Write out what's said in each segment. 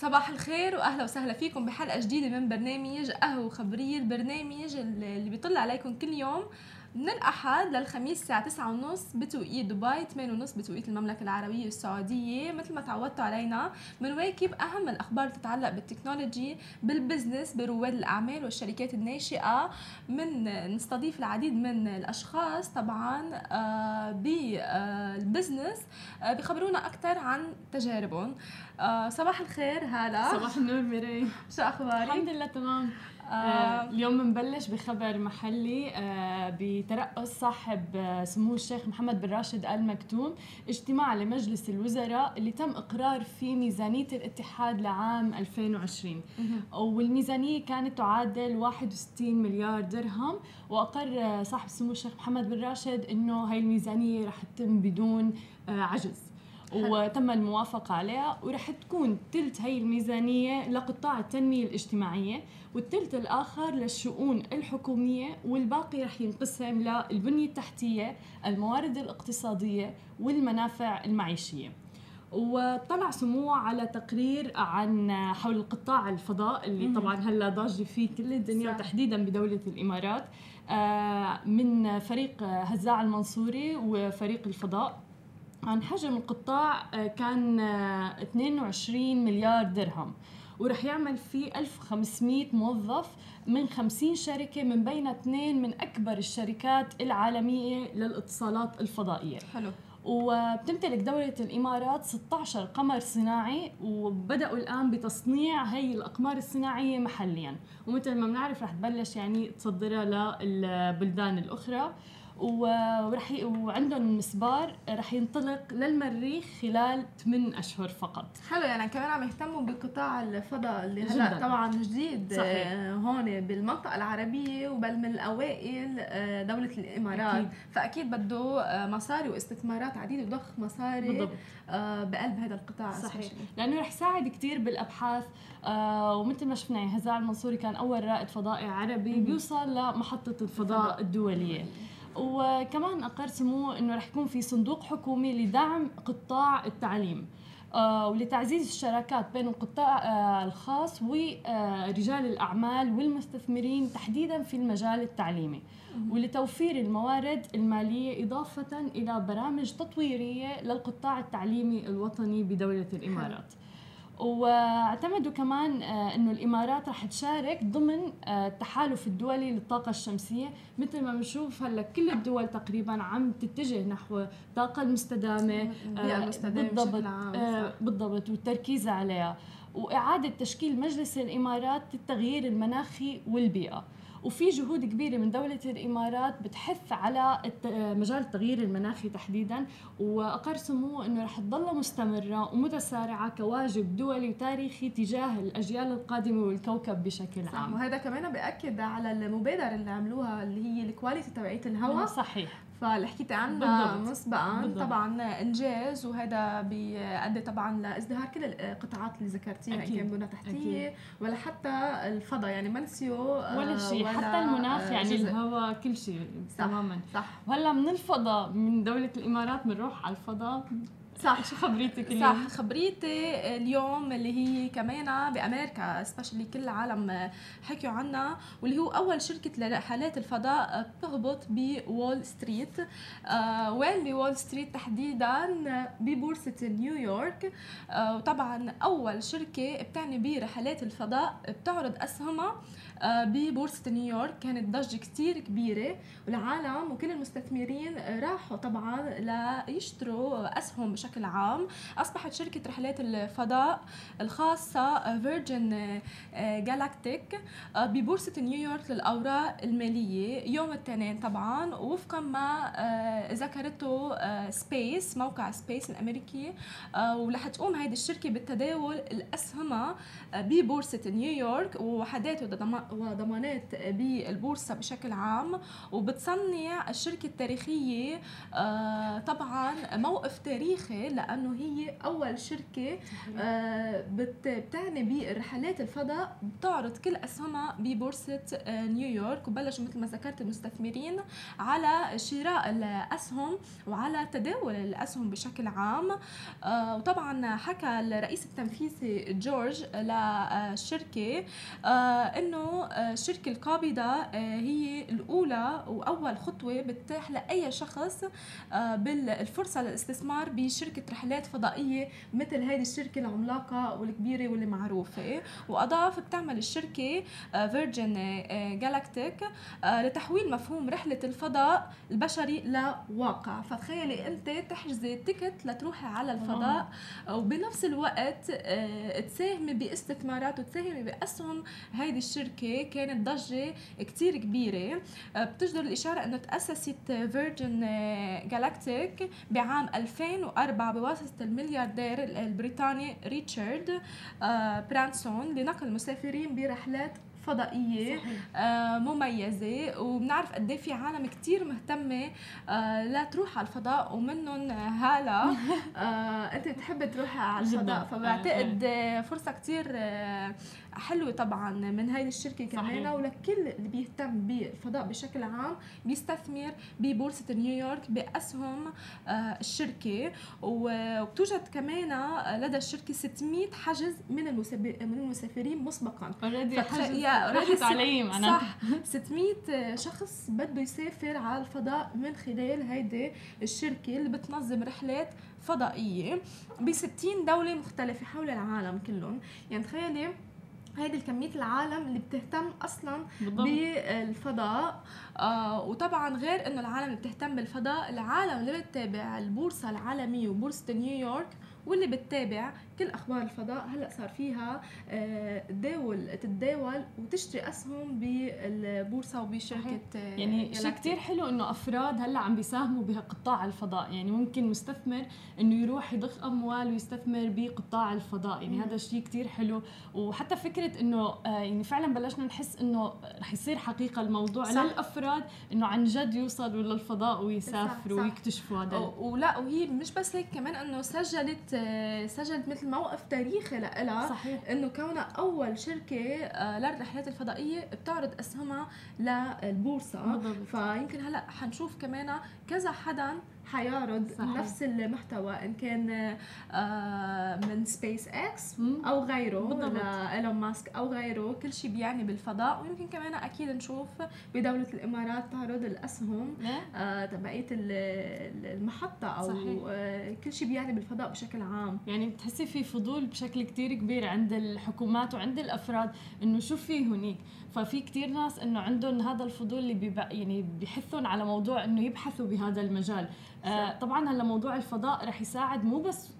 صباح الخير وأهلا وسهلا فيكم بحلقة جديدة من برنامج قهوة خبريه البرنامج اللي بيطل عليكم كل يوم من الأحد للخميس الساعة 9:30 بتوقيت دبي 8:30 بتوقيت المملكة العربية السعودية. مثل ما تعودتوا علينا بنواكب أهم الأخبار اللي تتعلق بال technology بال business برواد الأعمال والشركات الناشئة؟ من نستضيف العديد من الأشخاص طبعا آه، بال business آه، بخبرونا أكثر عن تجاربهم. آه، صباح الخير هلا. صباح النور ميري. شو أخبارك؟ الحمد لله تمام. آه اليوم بنبلش بخبر محلي آه بترأس صاحب آه سمو الشيخ محمد بن راشد آل مكتوم اجتماع لمجلس الوزراء اللي تم إقرار فيه ميزانية الاتحاد لعام 2020 والميزانية كانت تعادل 61 مليار درهم وأقر آه، صاحب سمو الشيخ محمد بن راشد إنه هاي الميزانية رح تتم بدون آه عجز. وتم الموافقة عليها ورح تكون تلت هي الميزانية لقطاع التنمية الاجتماعية. والتلت الآخر للشؤون الحكومية والباقي رح ينقسم للبنية التحتية الموارد الاقتصادية والمنافع المعيشية. وطلع سموه على تقرير عن حول القطاع الفضاء اللي طبعا هلا ضاجه فيه كل الدنيا وتحديدا بدولة الإمارات. آه، من فريق هزاع المنصوري وفريق الفضاء عن حجم القطاع آه، كان 22 آه، مليار درهم. ورح يعمل فيه 1500 موظف من 50 شركة من بين اثنين من أكبر الشركات العالمية للإتصالات الفضائية. حلو. وبتمتلك دولة الإمارات 16 قمر صناعي وبدأوا الآن بتصنيع هي الأقمار الصناعية محليا. ومثل ما بنعرف رح تبلش يعني تصدرها للبلدان الأخرى. ورح ي... وعندهم مسبار رح ينطلق للمريخ خلال 8 أشهر فقط. حلو يعني كمان عم يهتموا بقطاع الفضاء اللي هلا طبعا جديد. صحيح. آه، هون بالمنطقة العربية وبل من الأوائل آه، دولة الإمارات. أكيد. فأكيد بده آه، مصاري واستثمارات عديدة وضخ مصاري بالضبط. بقلب هذا القطاع. صحيح. لأنه رح يساعد كثير بالأبحاث ومثل ما شفنا يعني هزاع المنصوري كان أول رائد فضائي عربي بيوصل لمحطة الفضاء. الدولية. وكمان أقر سموه أنه رح يكون في صندوق حكومي لدعم قطاع التعليم آه ولتعزيز الشراكات بين القطاع آه الخاص ورجال الأعمال والمستثمرين تحديدا في المجال التعليمي ولتوفير الموارد المالية إضافة إلى برامج تطويرية للقطاع التعليمي الوطني بدولة الإمارات. واعتمدوا كمان آه، إنه الإمارات رح تشارك ضمن آه، التحالف الدولي للطاقة الشمسية. مثل ما بنشوف هلأ كل الدول تقريبا عم تتجه نحو الطاقه المستدامة آه، بالضبط بالضبط والتركيز عليها. وإعادة تشكيل مجلس الإمارات للتغيير المناخي والبيئة. وفي جهود كبيرة من دولة الإمارات بتحث على مجال التغيير المناخي تحديدا وأقر سموه إنه رح تضل مستمرة ومتسارعة كواجب دولي وتاريخي تجاه الأجيال القادمة والكوكب بشكل صح عام. وهذا كمان بأكد على المبادرة اللي عملوها اللي هي الكواليتي تبعية الهواء. صحيح. فاللي حكيتي عنها مسبقا. طبعا إنجاز وهذا بيؤدي طبعا لإزدهار كل القطاعات اللي ذكرتيها ان كان بنى تحتيه ولا حتى الفضاء يعني ما نسيوا ولا شيء حتى المناخ يعني الهواء كل شيء تماما. صح. وهلأ من الفضاء من دولة الإمارات بنروح على الفضاء. صح شو خبريتك اليوم؟ صح خبريتي اليوم اللي هي كمان بأمريكا specially كل العالم حكيوا عنها واللي هو أول شركة لرحلات الفضاء بتهبط بول ستريت. آه وين بول ستريت؟ تحديدا ببورصة نيويورك. آه وطبعا أول شركة بتعني برحلات الفضاء بتعرض أسهمها. ببورصة نيويورك. كانت ضجة كتير كبيرة والعالم وكل المستثمرين راحوا طبعا ليشتروا أسهم بشكل عام. أصبحت شركة رحلات الفضاء الخاصة فيرجن جالاكتيك ببورصة نيويورك للأوراق المالية. يوم الاثنين طبعا وفقا ما آه، ذكرته سبيس آه، موقع سبيس الأمريكي آه، ورح تقوم هيدي الشركة بالتداول الأسهمها ببورصة نيويورك وحداته وضمانات بالبورصة بشكل عام وبتصنع الشركة التاريخية آه، طبعا موقف تاريخي لأنه هي أول شركة آه، بتعني برحلات الفضاء بتعرض كل أسهمها ببورصة آه، نيويورك وبلشوا مثل ما ذكرت المستثمرين على شراء الأسهم وعلى تداول الأسهم بشكل عام. وطبعا حكى الرئيس التنفيذي جورج للشركة إنه الشركة القابضة هي الأولى وأول خطوة بتتيح لأي شخص بالفرصة للاستثمار بشركة رحلات فضائية مثل هذه الشركة العملاقة والكبيرة واللي معروفه وأضاف بتعمل الشركة فيرجن جالاكتيك لتحويل مفهوم رحلة الفضاء البشري لواقع. فتخيلي أنت تحجزي ticket لتروحي على الفضاء وبنفس الوقت تساهمي باستثمارات وتساهمي بأسهم هيدي الشركة. كانت ضجة كتير كبيرة. بتجدر الإشارة إنه تأسست فيرجن جالاكتيك بعام 2004 بواسطة الملياردير البريطاني ريتشارد برانسون لنقل المسافرين برحلات فضائية آه مميزة. وبنعرف قد إيه في عالم كتير مهتمة آه لا تروح على الفضاء ومنهم هالة. آه أنت بتحبي تروحي على الفضاء فبعتقد آه، فرصة كتير آه حلوة طبعا من هاي الشركة كمان ولكل اللي بيهتم بالفضاء بشكل عام بيستثمر ببورصة نيويورك بأسهم آه الشركة. وبتوجد كمان لدى الشركة 600 حجز من من المسافرين مسبقا. اوريدي راحت علي معناتها صح. 600 شخص بده يسافر على الفضاء من خلال هيدي الشركة اللي بتنظم رحلات فضائية ب 60 دولة مختلفة حول العالم كلهم. يعني تخيلي هيدي الكمية العالم اللي بتهتم أصلا بالضبط. بالفضاء آه وطبعا غير إنه العالم اللي بتهتم بالفضاء العالم اللي بتتابع البورصة العالمية وبورصة نيويورك واللي بتتابع كل أخبار الفضاء. هلأ صار فيها تداول آه، تتداول وتشتري أسهم بالبورصة وبشركة آه، يعني شيء كثير حلو إنه أفراد هلأ عم بيساهموا بقطاع الفضاء. يعني ممكن مستثمر إنه يروح يضخ أموال ويستثمر بقطاع الفضاء. يعني هذا شيء كثير حلو. وحتى فكرة إنه آه، يعني فعلا بلشنا نحس إنه رح يصير حقيقة الموضوع صح. للأفراد إنه عن جد يوصلوا للفضاء ويسافروا ويكتشفوا هذا. ولا وهي مش بس هيك كمان إنه سجلت سجلت مثل موقف تاريخي لها صحيح. إنه كونها أول شركة آه، للرحلات الفضائية بتعرض اسهمها للبورصة. فيمكن هلأ حنشوف كمان كذا حدا حيعرض صحيح. نفس المحتوى إن كان آه، من سبيس إكس أو غيره لايلون ماسك أو غيره كل شيء بيعني بالفضاء. ويمكن كمان أكيد نشوف بدولة الإمارات تعرض الاسهم آه، تبعية المحطة أو صحيح. آه، كل شيء بيعني بالفضاء بشكل عام. يعني بتحسي في فضول بشكل كتير كبير عند الحكومات وعند الأفراد إنه شو في هنيك؟ ففي كتير ناس إنه عندهم هذا الفضول اللي بيبقى يعني بيحثهم على موضوع إنه يبحثوا بهذا المجال. آه طبعا هلا موضوع الفضاء رح يساعد مو بس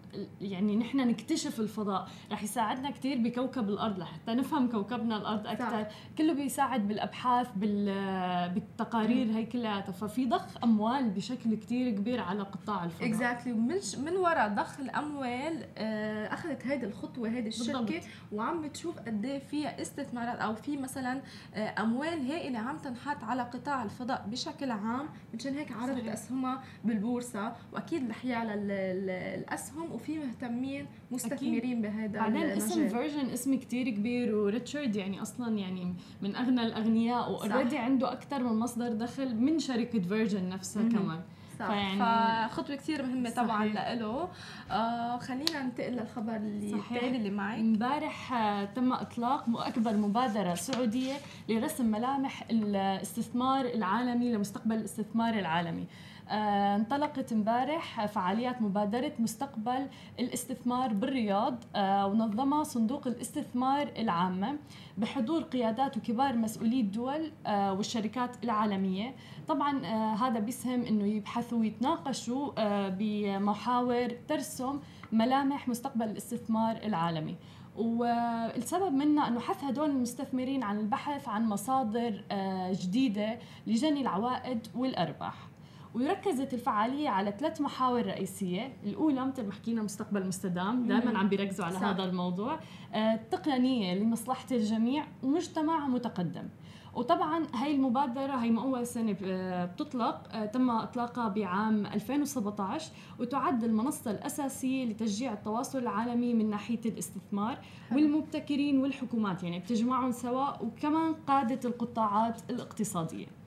يعني نحن نكتشف الفضاء. رح يساعدنا كثير بكوكب الأرض لحتى نفهم كوكبنا الأرض أكثر كله بيساعد بالأبحاث بالتقارير هي كلياتها. ففي ضخ أموال بشكل كثير كبير على قطاع الفضاء. اكزاكتلي exactly. من وراء ضخ الأموال آه، أخذت هيدي الخطوة هيدي الشركة بالضبط. وعم بتشوف قد إيه فيها استثمارات أو في مثلا آه، أموال هائله عم تنحط على قطاع الفضاء بشكل عام. مشان هيك عرضت أسهمها بالبورصة. وأكيد رح يعلى الأسهم. وفي مهتمين مستثمرين بهذا بعدين اسم فيرجن اسم كتير كبير وريتشارد يعني أصلا يعني من أغنى الأغنياء و already عنده أكثر من مصدر دخل من شركة فيرجن نفسها كمان. فيعني فخطوة كثير مهمة طبعا له آه خلينا ننتقل للخبر اللي الثاني اللي معك. امبارح آه تم إطلاق اكبر مبادرة سعودية لرسم ملامح الاستثمار العالمي لمستقبل الاستثمار العالمي. انطلقت امبارح فعاليات مبادرة مستقبل الاستثمار بالرياض آه، ونظمها صندوق الاستثمار العامة بحضور قيادات وكبار مسؤولي الدول آه، والشركات العالمية. طبعا هذا بيسهم إنه يبحثوا ويتناقشوا بمحاور ترسم ملامح مستقبل الاستثمار العالمي. والسبب منها إنه حث هدول المستثمرين عن البحث عن مصادر جديدة لجني العوائد والأرباح. وركزت الفعالية على ثلاث محاور رئيسية. الأولى مثل ما حكينا مستقبل مستدام. دائما عم بيركزوا على صح. هذا الموضوع. التقنية لمصلحة الجميع. ومجتمع متقدم. وطبعا هاي المبادرة هي أول سنة بتطلق آه، تم إطلاقها بعام 2017 وتعد المنصة الأساسية لتشجيع التواصل العالمي من ناحية الاستثمار والمبتكرين والحكومات. يعني بتجمعهم سوا. وكمان قادة القطاعات الاقتصادية.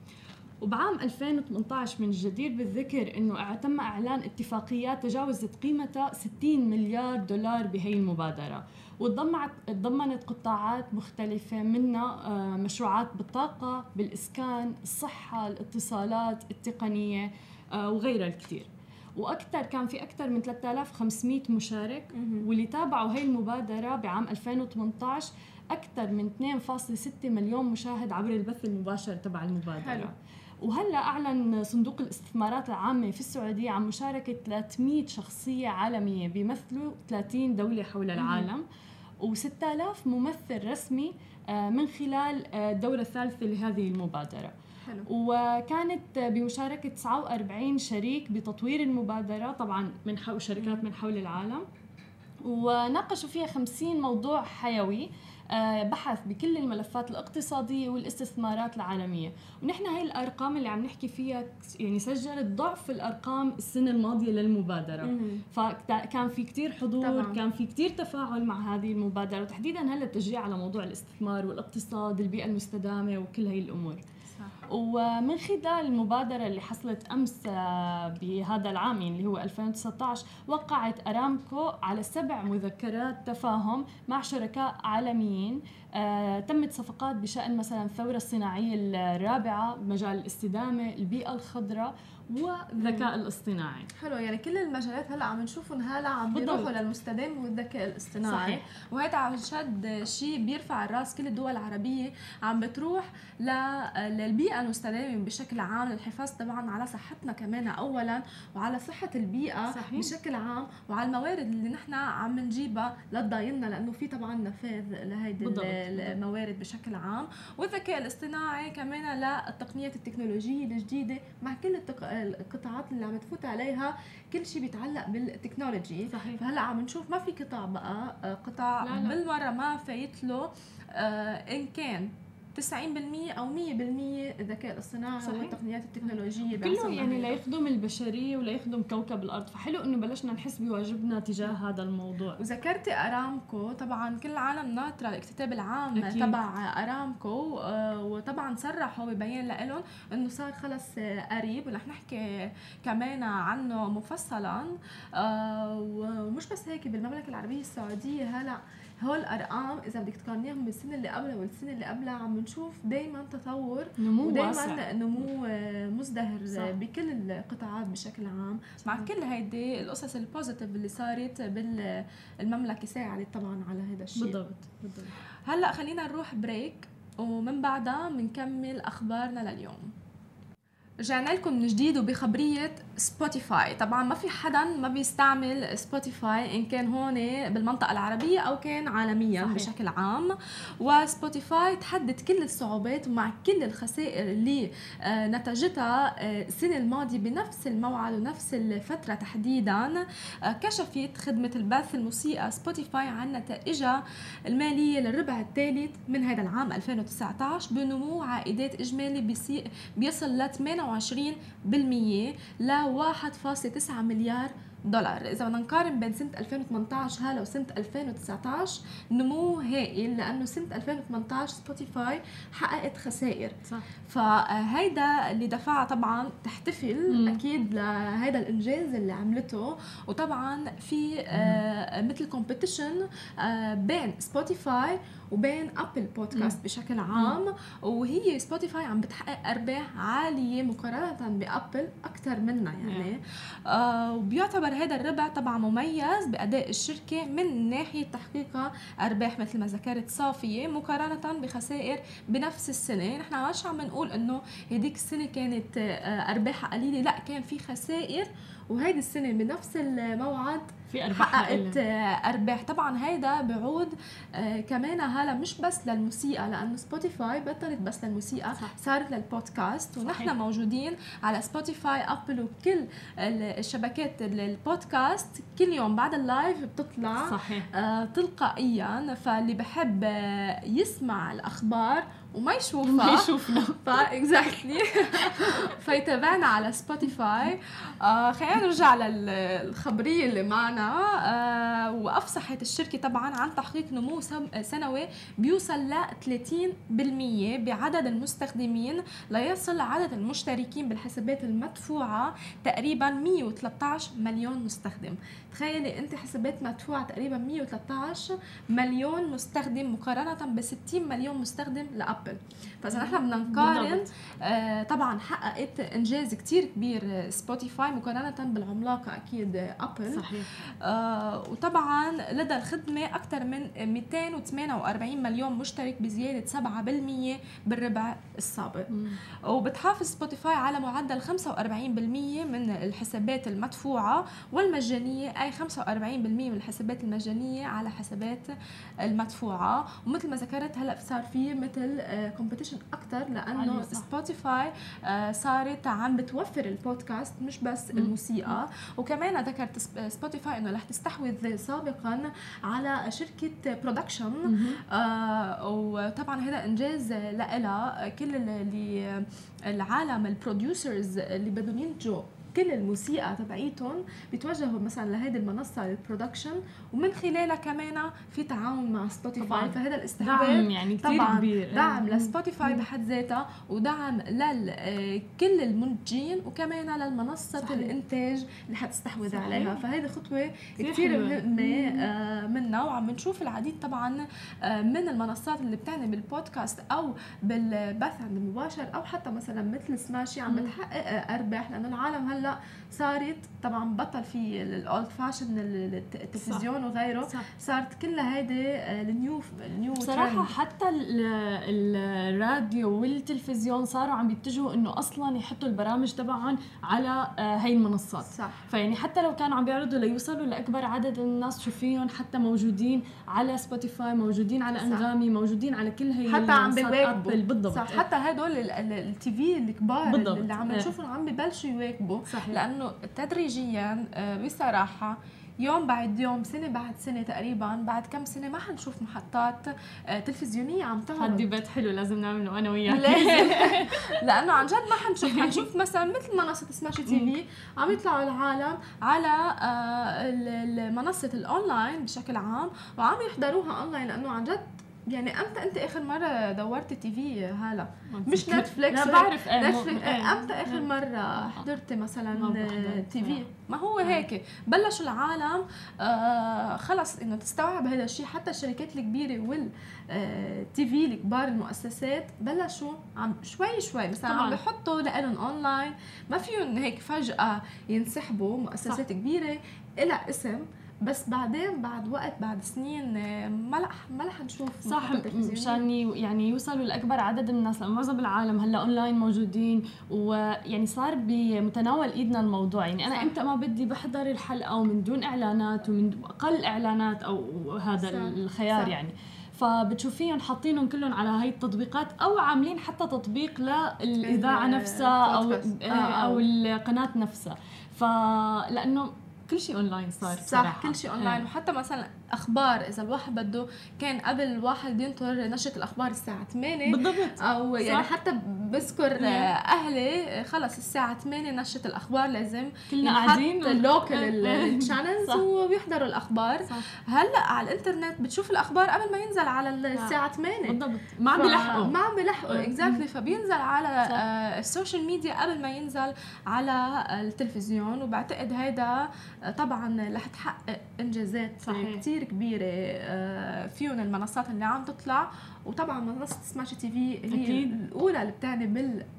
وبعام 2018 من الجدير بالذكر إنه تم إعلان اتفاقيات تجاوزت قيمتها 60 مليار دولار بهي المبادرة. وتضمنت قطاعات مختلفة منها آه، مشروعات بالطاقة بالإسكان الصحة الاتصالات التقنية آه، وغيرها الكثير. وأكثر كان في أكثر من 3500 مشارك واللي تابعوا هي المبادرة بعام 2018 أكثر من 2.6 مليون مشاهد عبر البث المباشر تبع المبادرة. حلو. وهلا أعلن صندوق الاستثمارات العامة في السعودية عن مشاركة 300 شخصية عالمية بيمثلوا 30 دولة حول العالم و6000 ممثل رسمي آه، من خلال آه، الدورة الثالثة لهذه المبادرة. حلو. وكانت بمشاركة 49 شريك بتطوير المبادرة طبعا من حول شركات من حول العالم. وناقشوا فيها 50 موضوع حيوي. بحث بكل الملفات الاقتصادية والاستثمارات العالمية. ونحن هاي الأرقام اللي عم نحكي فيها يعني سجلت ضعف الأرقام السنة الماضية للمبادرة. فكان في كتير حضور طبعا. كان في كتير تفاعل مع هذه المبادرة. وتحديدا هلا التشجيع على موضوع الاستثمار والاقتصاد البيئة المستدامة وكل هاي الأمور. ومن خلال المبادرة اللي حصلت أمس آه، بهذا العام يعني اللي هو 2019 وقعت أرامكو على سبع مذكرات تفاهم مع شركاء عالميين. تمت صفقات بشأن مثلا الثورة الصناعية الرابعة مجال الاستدامة البيئة الخضراء والذكاء الاصطناعي. حلو يعني كل المجالات هلأ عم نشوفهم هلأ عم بيروحوا للمستدام والذكاء الاصطناعي. صحيح. وهذا عن جد شيء بيرفع الراس كل الدول العربية عم بتروح للبيئة المستدامة بشكل عام للحفاظ طبعا على صحتنا كمان اولا وعلى صحة البيئة صحيح. بشكل عام وعلى الموارد اللي نحن عم نجيبها لتضايلنا لأنه في طبعا نفاذ لهيدي الموارد بشكل عام والذكاء الاصطناعي كمان للتقنيات التكنولوجية الجديدة مع كل التق... القطاعات اللي عم تفوت عليها كل شيء بيتعلق بال technology صحيح. فهلأ عم نشوف ما في قطاع بقى قطاع لا لا. بالمرة ما فايت له آه، إن كان 90% أو 100% الذكاء الاصطناعي والتقنيات التكنولوجية كله يعني ليخدم البشريه وليخدم كوكب الأرض. فحلو إنه بلشنا نحس بواجبنا تجاه هذا الموضوع. وذكرتي أرامكو. طبعا كل العالم ناطره الاكتتاب العام أكيد. تبع أرامكو آه، وطبعا صرحوا ببيان لهم إنه صار خلص قريب. ورح نحكي كمان عنه مفصلا. آه، ومش بس هيك بالمملكة العربية السعودية هلأ هول الأرقام إذا بدك تقارنيهم بالسنه اللي قبلها والسنة اللي قبلها عم نشوف دائما تطور نمو ودائما نمو آه، مزدهر صح. بكل القطاعات بشكل عام. صح. مع كل هيدي القصص البوزيتيف اللي صارت بالمملكه ساعدت طبعا على هذا الشيء. بالضبط بالضبط. هلأ خلينا نروح break ومن بعدها بنكمل أخبارنا لليوم. رجعنا لكم من جديد وبخبرية سبوتيفاي طبعا ما في حدا ما بيستعمل سبوتيفاي إن كان هون بالمنطقة العربية أو كان عالميا صحيح. بشكل عام. وسبوتيفاي تحدد كل الصعوبات ومع كل الخسائر اللي آه، نتجتها آه، السنة الماضية بنفس الموعد ونفس الفترة تحديدا. آه، كشفت خدمة البث الموسيقى سبوتيفاي عن نتائجها المالية للربع الثالث من هذا العام 2019 بنمو عائدات إجمالي بيصل ل 28% ل 1.9 مليار دولار. إذا بدنا نقارن بين سنة 2018 هلا وسنة 2019 نمو هائل لأنه سنة 2018 سبوتيفاي حققت خسائر. صح. فهيدا اللي دفعها طبعا تحتفل مم. أكيد لهيدا الإنجاز اللي عملته. وطبعا في آه مثل competition آه بين سبوتيفاي وبين أبل بودكاست بشكل عام وهي سبوتيفاي عم بتحقق أرباح عالية مقارنة بأبل أكثر منها يعني. آه وبيعتبر هذا الربع طبعا مميز بأداء الشركة من ناحية تحقيقها أرباح مثل ما ذكرت صافية مقارنة بخسائر بنفس السنة. نحن مش عم نقول إنه هديك السنة كانت آه، أرباحها قليلة لا كان في خسائر وهيدي السنة بنفس الموعد في أرباح حققت أرباح. طبعا هيدا بعود آه، كمان هلا مش بس للموسيقى لأنه سبوتيفاي بطلت بس للموسيقى صح. صارت للبودكاست. ونحن صحيح. موجودين على سبوتيفاي ابل وكل الشبكات البودكاست. كل يوم بعد ال live بتطلع صحيح. آه تلقائيا. فاللي بحب آه، يسمع الأخبار وما يشوفها ما يشوفنا. ف exactly فيتابعنا على سبوتيفاي آه خلينا نرجع للخبريه اللي معنا. آه وأفصحت الشركة طبعا عن تحقيق نمو سنوي بيوصل ل 30% بعدد المستخدمين ليصل عدد المشتركين بالحسابات المدفوعة تقريبا 113 مليون مستخدم. تخيلي أنت حسابات مدفوعة تقريبا 113 مليون مستخدم مقارنة ب 60 مليون مستخدم لأبل. فإذا نحن بدنا نقارن آه طبعا حققت إنجاز كتير كبير سبوتيفاي مقارنة بالعملاقه أكيد ابل صحيح. آه وطبعا لدى الخدمة أكثر من 248 مليون مشترك بزيادة 7% بالربع السابق. وبتحافظ سبوتيفاي على معدل 45% من الحسابات المدفوعة والمجانية. أي 45% من الحسابات المجانية على حسابات المدفوعة. ومثل ما ذكرت هلأ صار في مثل competition أكثر لأنه سبوتيفاي آه، صارت عم بتوفر البودكاست مش بس الموسيقى. وكمان ذكرت سبوتيفاي إنه رح تستحوذ سابقا على شركة production آه وطبعا هذا إنجاز لها كل اللي العالم ال producers اللي بدهم ينتجوا كل الموسيقى تبعيتهم بيتوجهوا مثلا لهيدي المنصة لل production ومن خلالها كمان في تعاون مع سبوتيفاي فهذا الاستحواذ دعم يعني كثير كبير. دعم لسبوتيفاي بحد ذاتها ودعم لكل المنتجين وكمان للمنصة صحيح. الإنتاج اللي حتستحوذ عليها. فهيدي خطوة كثير مهمة آه، منا وعم نشوف العديد طبعا آه، من المنصات اللي بتعني بالبودكاست أو بالبث المباشر أو حتى مثلا مثل سماشي عم بتحقق أرباح لأنه العالم هلأ هلا صارت طبعا بطل في ال old fashion التلفزيون وغيره. صح. صارت كلها هيدي آه، ال new ال new صراحة حتى الراديو والتلفزيون صاروا عم بيتجهوا إنه أصلا يحطوا البرامج تبعهم على آه، هاي المنصات. صح. فيعني حتى لو كانوا عم بيعرضوا ليوصلوا لأكبر عدد الناس شو فيهم حتى موجودين على سبوتيفاي موجودين على أنغامي موجودين على كل هي حتى عم بيواكبوا. بالضبط. صح. حتى هدول ال TV الكبار بالضبط. اللي عم نشوفهم عم ببلشوا يواكبوا. صحيح. لأنه تدريجيا آه، بصراحة يوم بعد يوم سنة بعد سنة تقريبا بعد كم سنة ما حنشوف محطات آه، تلفزيونية عم تعرض. هدي bet حلو لازم نعمله أنا وياك. لازم. لأنه عن جد ما حنشوف. حنشوف مثلا مثل منصة سماشي تي في عم يطلعوا العالم على آه، منصة الاونلاين بشكل عام وعم يحضروها اونلاين لأنه عن جد يعني أمتى أنت آخر مرة دورت TV هالة؟ مش نتفليكس. لا بعرف إيه نتفليكس. إيه أمتى آخر مرة حضرت مثلا TV؟ ما هو هيك. بلشوا العالم آه خلص إنه تستوعب هذا الشيء. حتى الشركات الكبيرة وال TV الكبار المؤسسات بلشوا عم شوي شوي. مثلا عم بحطوا لهم اونلاين ما فيهم هيك فجأة ينسحبوا مؤسسات صح. كبيرة لها اسم بس بعدين بعد وقت بعد سنين ما رح ما رح نشوف صح مشان يعني يوصلوا لأكبر عدد من الناس معظم العالم هلأ اونلاين موجودين ويعني صار بمتناول إيدنا الموضوع. يعني أنا إمتى ما بدي بحضر الحلقة ومن دون إعلانات ومن أقل إعلانات أو هذا صح. الخيار صح. يعني. فبتشوفيهم حاطينهم كلهم على هاي التطبيقات أو عاملين حتى تطبيق للاذاعه نفسها أو آه، أو القناة نفسها. فلانه كل شيء اونلاين صار صح. كل شيء اونلاين. وحتى مثلا أخبار إذا الواحد بده كان قبل الواحد ينطر نشره الأخبار الساعة 8 بالضبط. أو يعني صح. حتى بذكر. أهلي خلص الساعة 8 نشرة الأخبار لازم كلنا قاعدين ال local channels وبيحضروا الأخبار. صح. هلأ على الإنترنت بتشوف الأخبار قبل ما ينزل على الساعة 8 بالضبط. ما عم بيلحقوا. ما عم بيلحقوا. exactly فبينزل على آه ال social media قبل ما ينزل على التلفزيون. وبعتقد هيدا طبعا رح تحقق إنجازات صحيح. كثير كبيرة فيهم المنصات اللي عم تطلع. وطبعا منصه سماشي تي في هي أكيد. الأولى اللي بتعني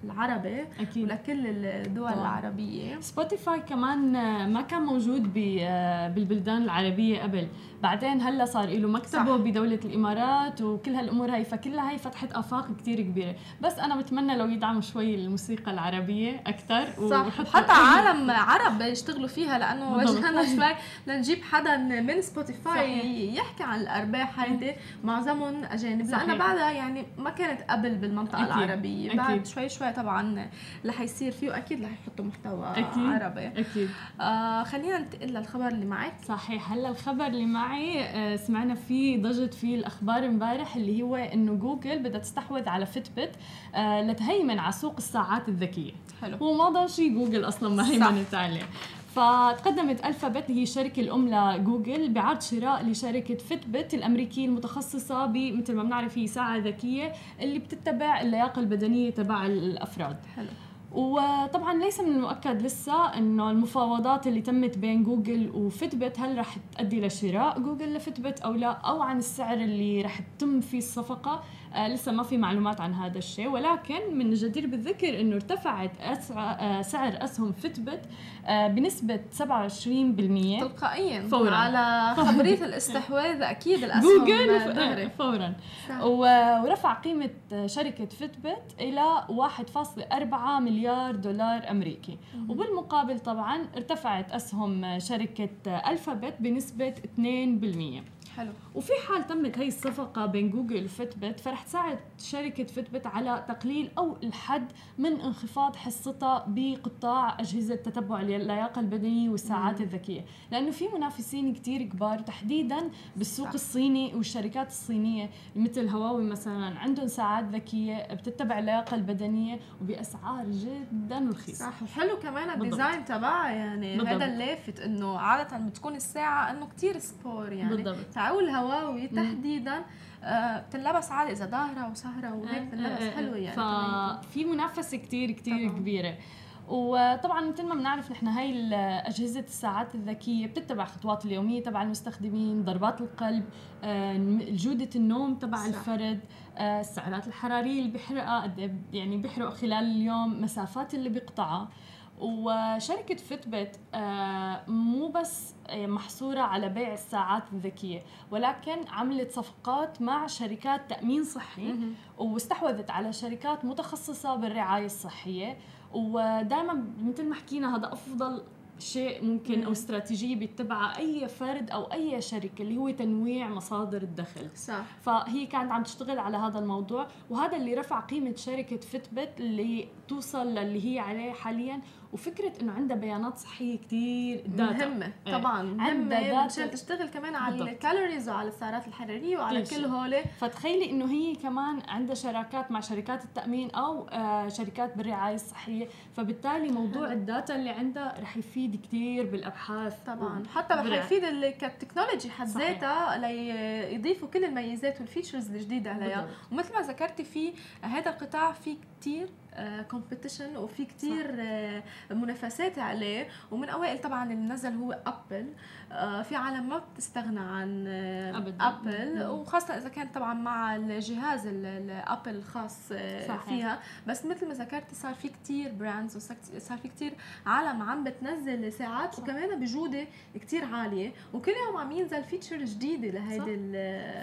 بالعربي أكيد. ولكل الدول طبعا. العربية. سبوتيفاي كمان ما كان موجود بالبلدان العربية قبل. بعدين هلا صار له مكتبه صح. بدولة الإمارات وكل هالأمور هاي فكلها هي فتحت آفاق كتير كبيرة. بس أنا بتمنى لو يدعموا شوي الموسيقى العربية أكثر صح. حتى عالم عرب يشتغلوا فيها لأنه وجهنا شوي لنجيب حدا من سبوتيفاي صحيح. يحكي عن الأرباح هيدي. معظمهم أجانب. لأنه بعدها يعني ما كانت قبل بالمنطقة أكيد. العربية. أكيد. بعد شوي شوي طبعا رح يصير فيه أكيد رح يحطوا محتوى أكيد. عربي. أكيد. آه خلينا ننتقل للخبر اللي معك. صحيح. هلا الخبر اللي معي آه سمعنا فيه ضجت فيه الأخبار امبارح اللي هو إنه جوجل بدها تستحوذ على فيتبت آه لتهيمن على سوق الساعات الذكية. حلو. هو ما ضل شيء جوجل أصلا ما هيمنت عليه. فتقدمت ألفابت هي الشركة الأم لجوجل بعرض شراء لشركة فيتبت الأمريكية المتخصصة بمثل ما بنعرف هي ساعة ذكية اللي بتتبع اللياقة البدنية تبع الأفراد. حلو. وطبعا ليس من المؤكد لسه إنه المفاوضات اللي تمت بين جوجل وفيتبت هل رح تؤدي لشراء جوجل لفيتبت أو لا أو عن السعر اللي رح تتم فيه الصفقة. لسه ما في معلومات عن هذا الشيء ولكن من الجدير بالذكر إنه ارتفعت آه سعر أسهم فيتبت آه بنسبة 27% تلقائيا فورا. على خبرية الاستحواذ أكيد الأسهم جوجل فورا. ورفع قيمة شركة فيتبت إلى 1.4 مليار دولار أمريكي. وبالمقابل طبعا ارتفعت أسهم شركة الفابت بنسبة 2% حلو وفي حال تمت هي الصفقة بين جوجل وفتبت فرح تساعد شركة فتبت على تقليل أو الحد من انخفاض حصتها بقطاع أجهزة تتبع اللياقه البدنية والساعات مم. الذكية لأنه في منافسين كتير كبار تحديدا بالسوق صح. الصيني والشركات الصينية مثل هواوي مثلا عندهم ساعات ذكية بتتبع اللياقة البدنية وبأسعار جدا رخيصة صح وحلو كمان ال design تبعها يعني بالضبط. هذا اللافت إنه عادة بتكون الساعة إنه كتير sport يعني بالضبط أو الهواوي تحديدا آه، بتنلبس عادي إذا ضاهرة وسهرة وهيك آه، بتنلبس آه، حلوة يعني ففي منافسة كتير كتير طبعا. كبيرة. وطبعا مثل ما بنعرف نحن هاي أجهزة الساعات الذكية بتتبع خطوات اليومية تبع المستخدمين ضربات القلب جودة النوم تبع. الفرد السعرات الحرارية اللي بيحرقها يعني بيحرق خلال اليوم مسافات اللي بيقطعها. وشركة فيتبت آه، مو بس آه، محصورة على بيع الساعات الذكية ولكن عملت صفقات مع شركات تأمين صحي واستحوذت على شركات متخصصة بالرعاية الصحية. ودائما مثل ما حكينا هذا أفضل شيء ممكن أو استراتيجية بيتبعها أي فرد أو أي شركة اللي هو تنويع مصادر الدخل. صح. فهي كانت عم تشتغل على هذا الموضوع وهذا اللي رفع قيمة شركة فيتبت اللي توصل للي هي عليه حاليا وفكرة إنه عندها بيانات صحية كثير مهمة إيه. طبعا مهمة مشان تشتغل كمان على الكالوريز وعلى السعرات الحرارية وعلى كل هول فتخيلي إنه هي كمان عندها شراكات مع شركات التأمين أو آه شركات بالرعاية الصحية. فبالتالي موضوع ال data اللي عندها رح يفيد كثير بالأبحاث طبعا. حتى رح يفيد ك technology حد ذاتها ليضيفوا كل الميزات وال features الجديدة عليها. ومثل ما ذكرتي في هذا القطاع في كثير competition وفي كتير آه، منافسات عليه. ومن أوائل طبعا اللي نزل هو ابل آه، في عالم ما بتستغنى عن آه، أبدا. ابل وخاصة إذا كان طبعا مع الجهاز الابل الخاص صحيح. فيها. بس مثل ما ذكرتي صار في كتير brands وصار في كتير عالم عم بتنزل ساعات صح. وكمان بجودة كتير عالية. وكل يوم عم ينزل feature جديدة لهيدي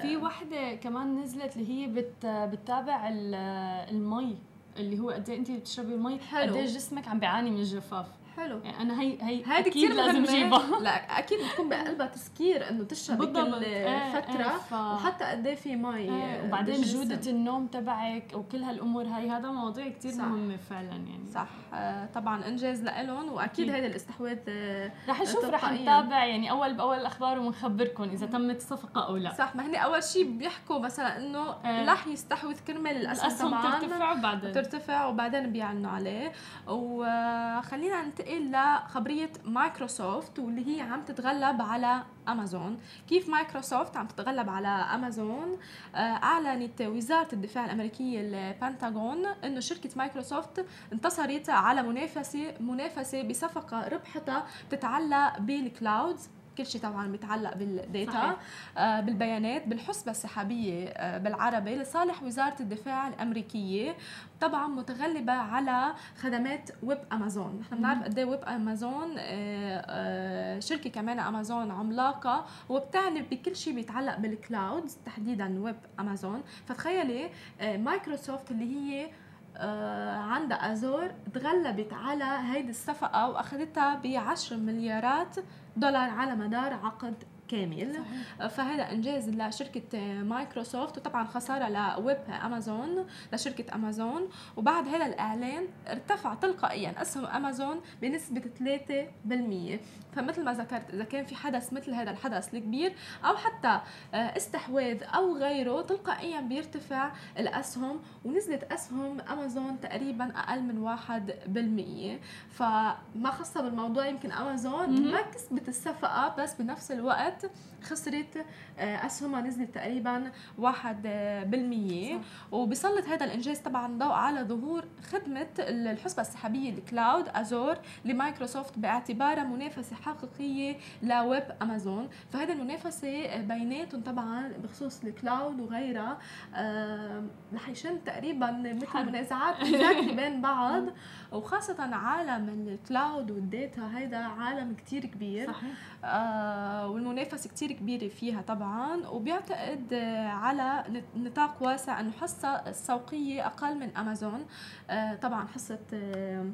في وحدة كمان نزلت اللي هي بتـ بتتابع المي. اللي هو قد إيه انت بتشربي المي قد إيه جسمك عم بيعاني من الجفاف. حلو. يعني أنا هي هي هذه كثير لازم أجيبها. لا أكيد بتكون بقلبها تذكير إنه تشربي كل إيه فترة. إيه ف... وحتى قد إيه في مي إيه وبعدين جودة النوم تبعك وكل هالأمور هاي هذا مواضيع كثير مهمة فعلا يعني. صح. آه طبعا إنجاز لهم وأكيد هذا الاستحواذ آه رح نشوف رح نتابع يعني أول بأول الاخبار ونخبركم إذا تمت الصفقه أو لا. صح. ما هن أول شيء بيحكوا مثلا إنه. رح يستحوذ كرمال الأسهم ترتفع وبعدين. ترتفع وبعدين بيعلنوا عليه. وخلينا ننتقل لخبريه مايكروسوفت واللي هي عم تتغلب على أمازون. كيف مايكروسوفت عم تتغلب على أمازون؟ آه، أعلنت وزارة الدفاع الأمريكية البنتاغون إنه شركة مايكروسوفت انتصرت على منافسه منافسة بصفقة ربحتها بتتعلق بال clouds كل شيء طبعا متعلق بال data آه بالبيانات بالحوسبة السحابية آه بالعربي لصالح وزارة الدفاع الأمريكية طبعا متغلبة على خدمات ويب أمازون. نحن بنعرف قد إيه ويب أمازون آه شركة كمان أمازون عملاقة وبتعني بكل شيء بيتعلق بال cloud تحديدا ويب أمازون. فتخيلي مايكروسوفت اللي هي عندها أزور تغلبت على هيدي الصفقة وأخذتها ب 10 مليارات دولار على مدار عقد كامل. صحيح. فهذا إنجاز لشركة مايكروسوفت وطبعا خسارة لويب أمازون لشركة أمازون. وبعد هذا الإعلان ارتفع تلقائيا اسهم أمازون بنسبة 3% فمثل ما ذكرت إذا كان في حدث مثل هذا الحدث الكبير أو حتى آه، استحواذ أو غيره تلقائيا بيرتفع الأسهم. ونزلت أسهم أمازون تقريبا أقل من واحد بالمية. فما خاصة بالموضوع يمكن أمازون ما كسبت الصفقة بس بنفس الوقت correta خسرت آه، اسهمها نزلت تقريبا واحد بالمية. وبيسلط هذا الإنجاز طبعا ضوء على ظهور خدمة الحسبة السحابية الكلاود ازور لمايكروسوفت باعتبارها منافسة حقيقية لويب أمازون. فهذه المنافسة بيناتهم طبعا بخصوص ال cloud وغيرها آه رح يشن تقريبا مثل منازعات بين بعض. وخاصة عالم ال cloud وال data هيدا عالم كتير كبير. صحيح. آه والمنافسة كتير كبيرة فيها طبعا وبيعتقد على نطاق واسع إنه حصة السوقية أقل من أمازون. آه طبعا حصة آه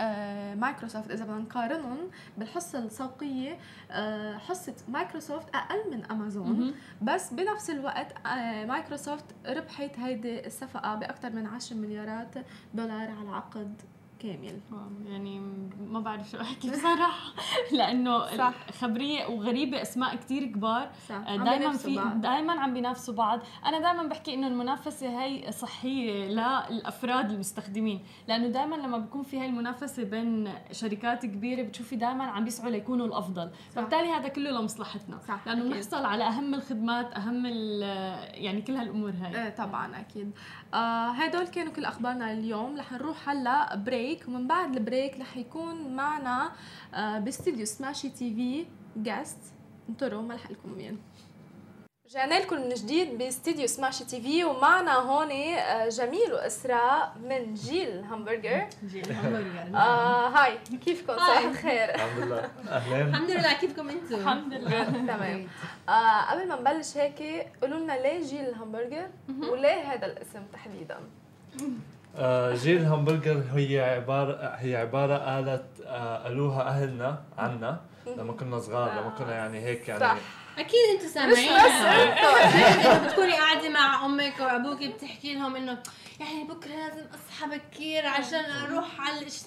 آه، مايكروسوفت إذا بدنا نقارنهم بالحصة السوقية آه، حصة مايكروسوفت أقل من أمازون. بس بنفس الوقت آه، مايكروسوفت ربحت هيدي الصفقة باكثر من 10 مليارات دولار على عقد. كامل. يعني ما بعرف شو أحكي بصراحة. لأنه صح. خبرية وغريبة أسماء كتير كبار. دائما في دائما عم بينافسوا بعض. أنا دائما بحكي إنه المنافسة هي صحية للأفراد المستخدمين. لأنه دائما لما بيكون في هاي المنافسة بين شركات كبيرة بتشوفي دائما عم بيسعوا ليكونوا الأفضل. فبالتالي هذا كله لمصلحتنا. صح. لأنه بنحصل على أهم الخدمات أهم يعني كل هالأمور هاي. إيه طبعا أكيد. آه هدول كانوا كل أخبارنا اليوم. رح نروح هلأ break ومن بعد ال break رح يكون معنا آه باستديو سماشي TV just انطروا ما رح لكم مين رجعنا لكم من جديد باستديو سماشي TV ومعنا هون آه، جميل واسراء من جيل همبرجر جيل همبرجر آه هاي كيفكم؟ صباح الخير. الحمد لله. اهلين الحمد لله كيفكم أنتم الحمد لله. تمام. آه قبل ما نبلش هيك قولوا لنا ليه جيل الهمبرجر وليه هذا الاسم تحديدا؟ جيل الهمبرجر هي عبارة هي عبارة قالت آه قالوها أهلنا عنا لما كنا صغار لما كنا يعني هيك يعني صح. أكيد أنتم سامعين. بتكوني قاعدة مع أمك وابوك بتحكي لهم إنه يعني بكرة لازم أصحى بكير عشان أروح على الش...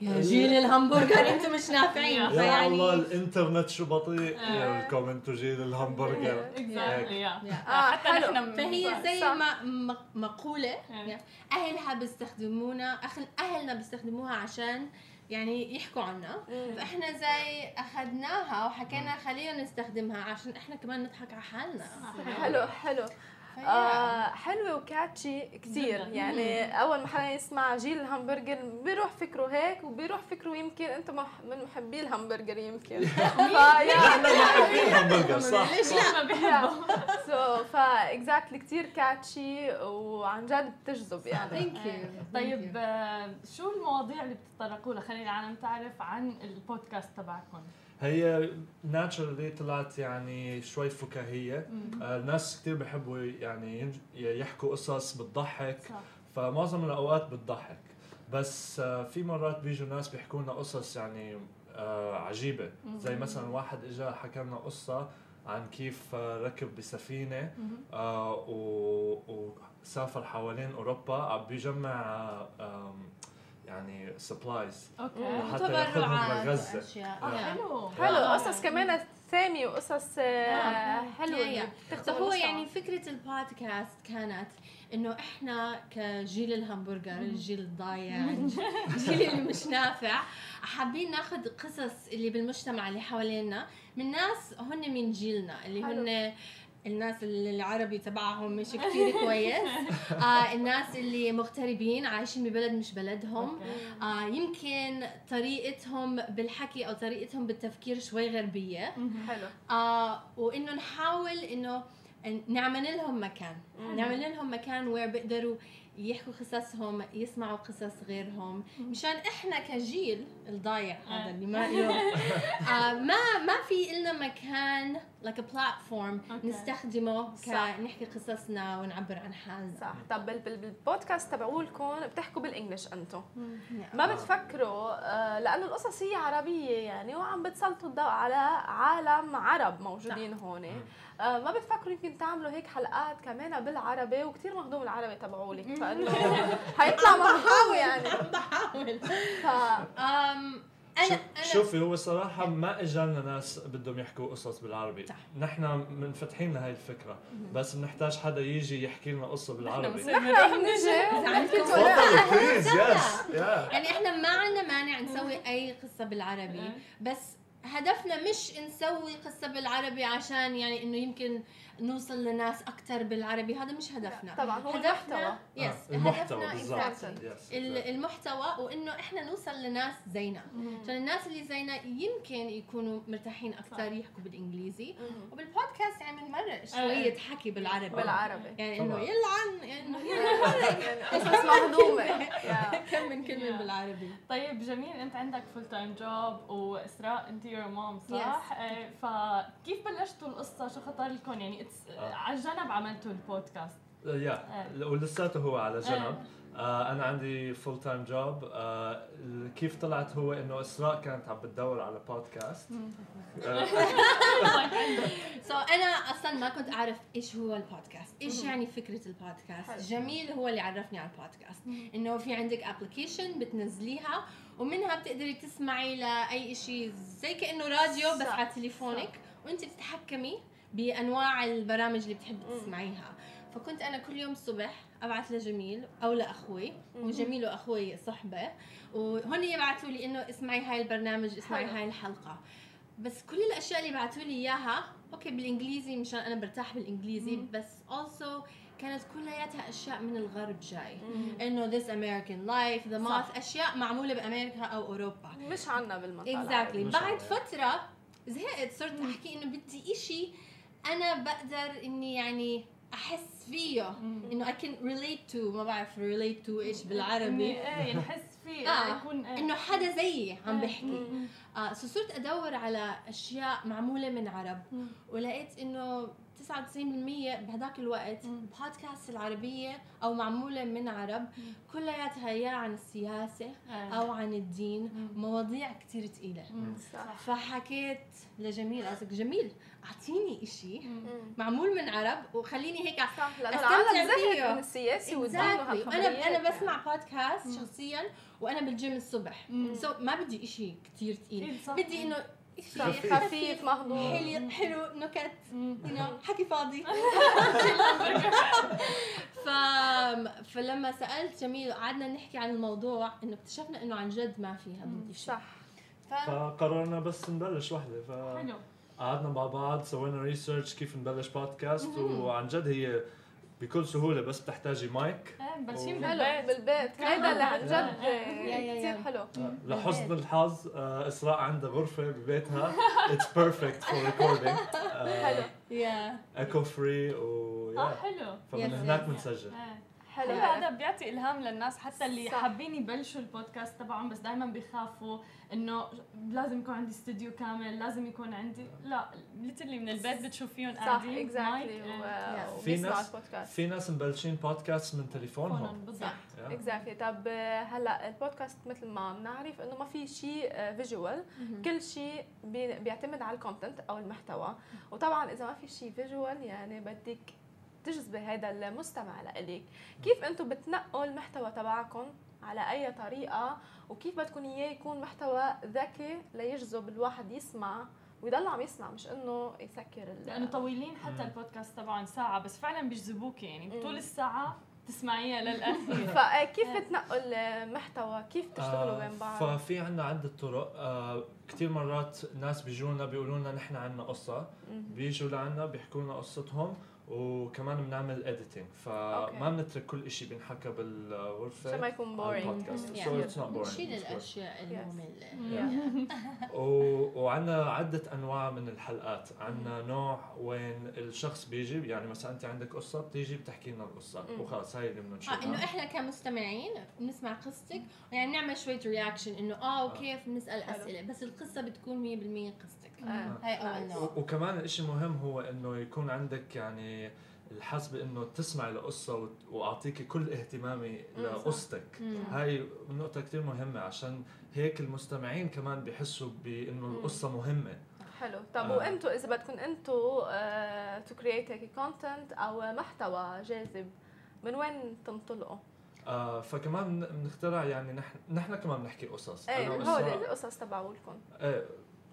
يا جيل الهمبرجر أنتم مش نافعين. يا الله الإنترنت شو بطيء. يا لكم أنتم جيل الهمبرجر حتى نحن فهي زي ما مقولة أهلها بيستخدمونا أهلنا بيستخدموها عشان يعني يحكوا عنها فإحنا زي أخذناها وحكينا خلينا نستخدمها عشان إحنا كمان نضحك على حالنا. حلو حلو. آه حلوة وكاتشي كثير يعني أول ما حدا يسمع جيل الهمبرجر بيروح فكره هيك وبيروح فكره يمكن انت من محبي الهمبرجر يمكن. نحن محبي الهمبرجر صح. ليش لا؟ بحبه so far exactly كثير catchy وعن جد بتجذب يعني. thank you طيب آه، شو المواضيع اللي بتتطرقوا لها خلينا العالم تعرف عن البودكاست تبعكم؟ هي naturally طلعت يعني شوي فكاهية. آه الناس كثير بحبوا يعني يحكوا قصص بتضحك. فمعظم الأوقات بتضحك. بس آه في مرات بيجوا ناس بيحكوا لنا قصص يعني آه عجيبة. زي مثلا واحد اجى حكى لنا قصة عن كيف ركب بسفينة. وسافر حوالين أوروبا. عم بيجمع يعني supplies okay. حتى ياخذهم لغزه آه. حلو. حلو. قصص كمان ثاني وقصص آه، حلوة. هو يعني فكرة البودكاست كانت إنه إحنا كجيل الهمبرجر الجيل الضايع الجيل اللي مش نافع حابين ناخذ قصص اللي بالمجتمع اللي حوالينا من ناس هن من جيلنا اللي هن الناس اللي العربي تبعهم مش كثير كويس. آه الناس اللي مغتربين عايشين ببلد مش بلدهم. آه يمكن طريقتهم بالحكي أو طريقتهم بالتفكير شوي غربية. حلو. آه وإنه نحاول إنه نعمل لهم مكان. نعمل لهم مكان وين بيقدروا يحكوا قصصهم يسمعوا قصص غيرهم. مشان إحنا كجيل الضايع هذا اللي ما آه ما ما في لنا مكان like a platform okay. نستخدمه كنحكي قصصنا ونعبر عن حالنا. صح. طب بالبودكاست تبعولكم بتحكوا بالانجلش أنتم ما بتفكروا آه لأنه القصص هي عربية يعني وعم بتسلطوا الضوء على عالم عرب موجودين هون. آه ما بتفكروا يمكن تعملوا هيك حلقات كمان بالعربي وكثير مهضوم العربي تبعولك فإنه حيطلع مهضوم يعني. بحاول. أنا شوفي هو صراحة ما اجانا ناس بدهم يحكوا قصص بالعربي. صح. نحن منفتحين لهي الفكرة بس بنحتاج حدا يجي يحكي لنا قصة بالعربي. نحن بنجي please yes يعني إحنا ما عندنا مانع نسوي أي قصة بالعربي بس هدفنا مش نسوي قصة بالعربي عشان يعني إنه يمكن نوصل لناس أكثر بالعربي. هذا مش هدفنا. طبعا هو هدفنا يس آه. المحتوى بالضبط. المحتوى وإنه إحنا نوصل لناس زينا عشان الناس اللي زينا يمكن يكونوا مرتاحين أكثر يحكوا بالإنجليزي. وبالبودكاست يعني بنمرق شوية آه. حكي بالعربي. بالعربي. يعني إنه يلعن إنه قصص مهضومه كم من كلمة بالعربي. طيب جميل. أنت عندك full time job وإسراء. أنت your mom صح؟ آه، فكيف بلشتوا القصة؟ شو خطر لكم يعني. على جنب عملتوا البودكاست. يا آه. ولساته هو على جنب. آه أنا عندي full time job آه كيف طلعت هو إنه إسراء كانت عم بتدور على بودكاست سو so أنا أصلا ما كنت أعرف إيش هو البودكاست إيش يعني فكرة البودكاست. جميل هو اللي عرفني على البودكاست إنه في عندك application بتنزليها ومنها بتقدري تسمعي لأي شيء زي كأنه راديو بس على تليفونك وأنت بتتحكمي بأنواع البرامج اللي بتحبي تسمعيها. فكنت أنا كل يوم الصبح أبعث لجميل أو لأخوي وجميل وأخوي صحبة وهن يبعثوا لي إنه اسمعي هاي البرنامج اسمعي هاي الحلقة. بس كل الأشياء اللي بعثوا لي إياها okay بالإنجليزي مشان أنا برتاح بالإنجليزي بس also كانت كلياتها أشياء من الغرب جاي. إنه This American Life The Moth أشياء معمولة بأمريكا أو أوروبا. مش عنا بالمنطقة exactly. بعد فترة زهقت صرت أحكي إنه بدي إشي أنا بقدر إني يعني أحس فيه إنه I can relate to ما بعرف relate to إيش بالعربي إيه يعني أحس فيه آه. يكون إيه. إنه حدا زيي عم بحكي آه صرت أدور على أشياء معمولة من عرب ولقيت إنه 99% بهذاك الوقت. البودكاست العربية أو معمولة من عرب. كلياتها يا عن السياسة آه. أو عن الدين. مواضيع كثير ثقيله فحكيت لجميل قصدك جميل أعطيني إشي معمول من عرب وخليني هيك أستمتع فيه من السياسي والدين أنا أنا بسمع بودكاست شخصيا وأنا بالجيم الصبح. so ما بدي إشي كثير ثقيل بدي إنه خفيف, خفيف مهضوم حلو حلو نكت. حكي فاضي. ف... فلما سألت جميل قعدنا نحكي عن الموضوع إنه اكتشفنا إنه عن جد ما في هذا الشيء صح. ف... فقررنا بس نبلش وحدة ف حلو. قعدنا مع بعض سوينا research كيف نبلش بودكاست وعن جد هي بكل سهولة بس بتحتاجي مايك. إيه مبلشين بالبيت. بالبيت. هيدا اللي عن جد كثير حلو. آه، لحسن الحظ آه، إسراء عندها غرفة ببيتها. it's perfect for recording حلو. yeah. echo free و آه حلو. فمن هناك بنسجل حلو هذا بيعطي إلهام للناس حتى اللي صح. حابين يبلشوا البودكاست تبعهم بس دائما بيخافوا إنه لازم يكون عندي استوديو كامل لازم يكون عندي لا literally من البيت بتشوفيهم قاعدين صح exactly في ناس في ناس مبلشين بودكاست من تليفونهم. بالضبط. exactly طب هلا البودكاست مثل ما بنعرف إنه ما في شيء visual كل شيء بيعتمد على ال content أو المحتوى. وطبعا إذا ما في شيء visual يعني بدك تجذبي هذا المستمع لإلك كيف أنتم بتنقوا المحتوى تبعكم؟ على أي طريقة؟ وكيف بدكم إياه يكون محتوى ذكي ليجذب الواحد يسمع ويضل عم يسمع مش إنه يسكر لأنه طويلين حتى البودكاست تبعهم ساعة بس فعلا بيجذبوك يعني. طول الساعة تسمعيها للأخير. فكيف بتنقوا المحتوى؟ كيف بتشتغلوا بين بعض؟ ففي عنا عدة طرق. آه كثير مرات ناس بيجونا بيقولوا لنا نحن عنا قصة. بيجوا لعنا بيحكوا لنا قصتهم. وكمان بنعمل editing فما بنترك كل شيء بينحكى بالغرفه عشان ما يكون boring so it's not boring نشيل الأشياء المملة. وعندنا عدة أنواع من الحلقات. عندنا نوع وين الشخص بيجي يعني مثلا أنت عندك قصة بتيجي بتحكي لنا القصة. وخلص هاي اللي بدنا نشوفها آه إنه إحنا كمستمعين بنسمع قصتك. يعني بنعمل شوية رياكشن إنه آه وكيف بنسأل أسئلة. بس القصة بتكون 100% قصتك. آه. هاي أول نوع. وكمان الشيء مهم هو إنه يكون عندك يعني الحس بانه تسمعي القصة وأعطيكي كل اهتمامي لقصتك. هاي نقطة كثير مهمة عشان هيك المستمعين كمان بيحسوا بإنه القصة مهمة. حلو. طب آه. وأنتم إذا بدكم أنتم to create هيك content أو محتوى جاذب من وين تنطلقوا؟ آه فكمان بنخترع يعني نحن نحن كمان بنحكي قصص. إيه هول القصص تبعولكم. إيه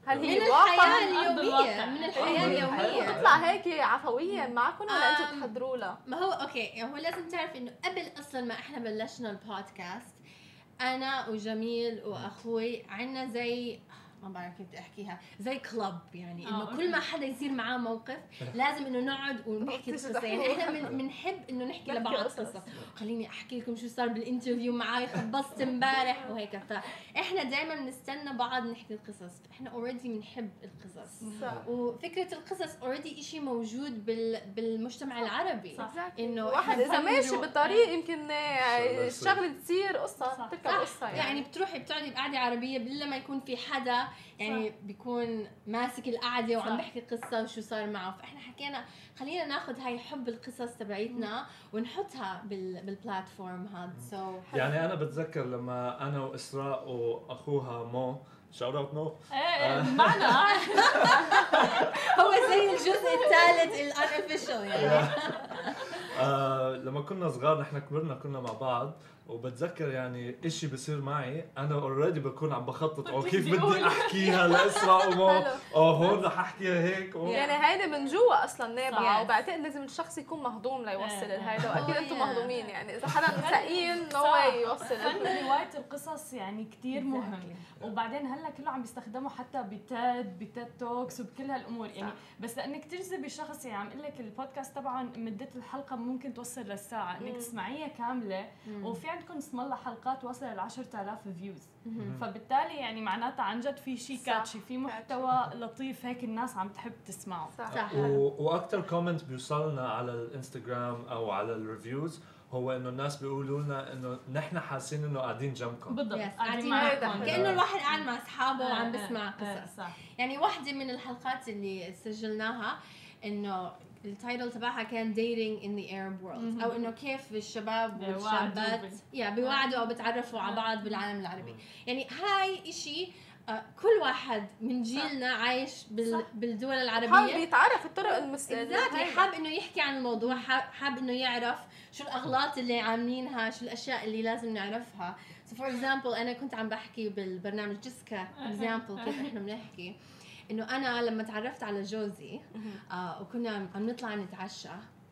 هل هي من الحياة اليومية. من الحياة اليومية. بتطلع هيك عفويا معكم ولا أنتم تحضروا لها؟ ما هو okay هو لازم تعرف إنه قبل أصلا ما إحنا بلشنا البودكاست أنا وجميل وأخوي عنا زي ما بعرف كيف بدي أحكيها. زي club يعني إنه آه كل ما حدا يصير معاه موقف لازم إنه نقعد ونحكي القصة يعني إحنا بنحب إنه نحكي لبعض قصص. خليني أحكي لكم شو صار بال interview معي خبصت امبارح وهيك. فاحنا دائما بنستنى بعض نحكي القصص. إحنا already بنحب القصص. صح. وفكره القصص already شيء موجود بال... بالمجتمع العربي. صح. إنه واحد إذا ماشي بالطريق يمكن الشغله تصير قصة تركب قصة يعني. يعني بتروحي بتقعدي بقعدة عربية بلا ما يكون في حدا يعني صح. بيكون ماسك القعدة وعم بيحكي قصة وشو صار معه. فإحنا حكينا خلينا ناخذ هاي حب القصص تبعيتنا ونحطها بال بال platform هذا so so يعني أنا بتذكر لما أنا وإسراء وأخوها مو shout out مو. إيه معنا. هو زي الجزء الثالث ال unofficial يعني. آه لما كنا صغار نحن كبرنا كنا مع بعض. وبتذكر يعني إشي بصير معي أنا already بكون عم بخطط أو كيف بدي أحكيها لاسراء وما أو هون رح أحكيها هيك يعني هيدي من جوا أصلا نابعة وبعتقد لازم الشخص يكون مهضوم ليوصل لهيدا وأكيد أنتم مهضومين يعني إذا حدا ثقيل no way يوصل. فن روايه القصص يعني كثير مهم. وبعدين هلأ كله عم بيستخدموا حتى ب TED ب TED Talks وبكل هالأمور. يعني بس لانك تجذبي شخص يعني عم أقول لك البودكاست طبعا مدة الحلقة ممكن توصل للساعة إنك تسمعيها كاملة. وفي عندكم اسم الله حلقات وصل ل 10000 views فبالتالي يعني معناتها عن جد في شيء catchy في محتوى لطيف هيك الناس عم تحب تسمعه. صح, صح. وأكثر comment بيوصلنا على الإنستغرام أو على ال reviews هو إنه الناس بيقولوا لنا إنه نحن حاسين إنه قاعدين جنبكم. بالضبط قاعدين معكم. كأنه الواحد قاعد مع أصحابه وعم بسمع قصص يعني واحدة من الحلقات اللي سجلناها إنه التايتل تبعها كان dating in the Arab world. أو إنه كيف الشباب والشابات يا بيوعدوا أو بتعرفوا على بعض بالعالم العربي. يعني هاي إشي آه كل واحد من جيلنا عايش بال... بالدول العربية. حابب يتعرف الطرق المستقله حاب إنه يحكي عن الموضوع حاب إنه يعرف شو الأغلاط اللي عاملينها شو الأشياء اللي لازم نعرفها. so for example أنا كنت عم بحكي بالبرنامج just ك example كيف إحنا بنحكي. إنه أنا لما تعرفت على جوزي آه وكنا عم نطلع نتعشى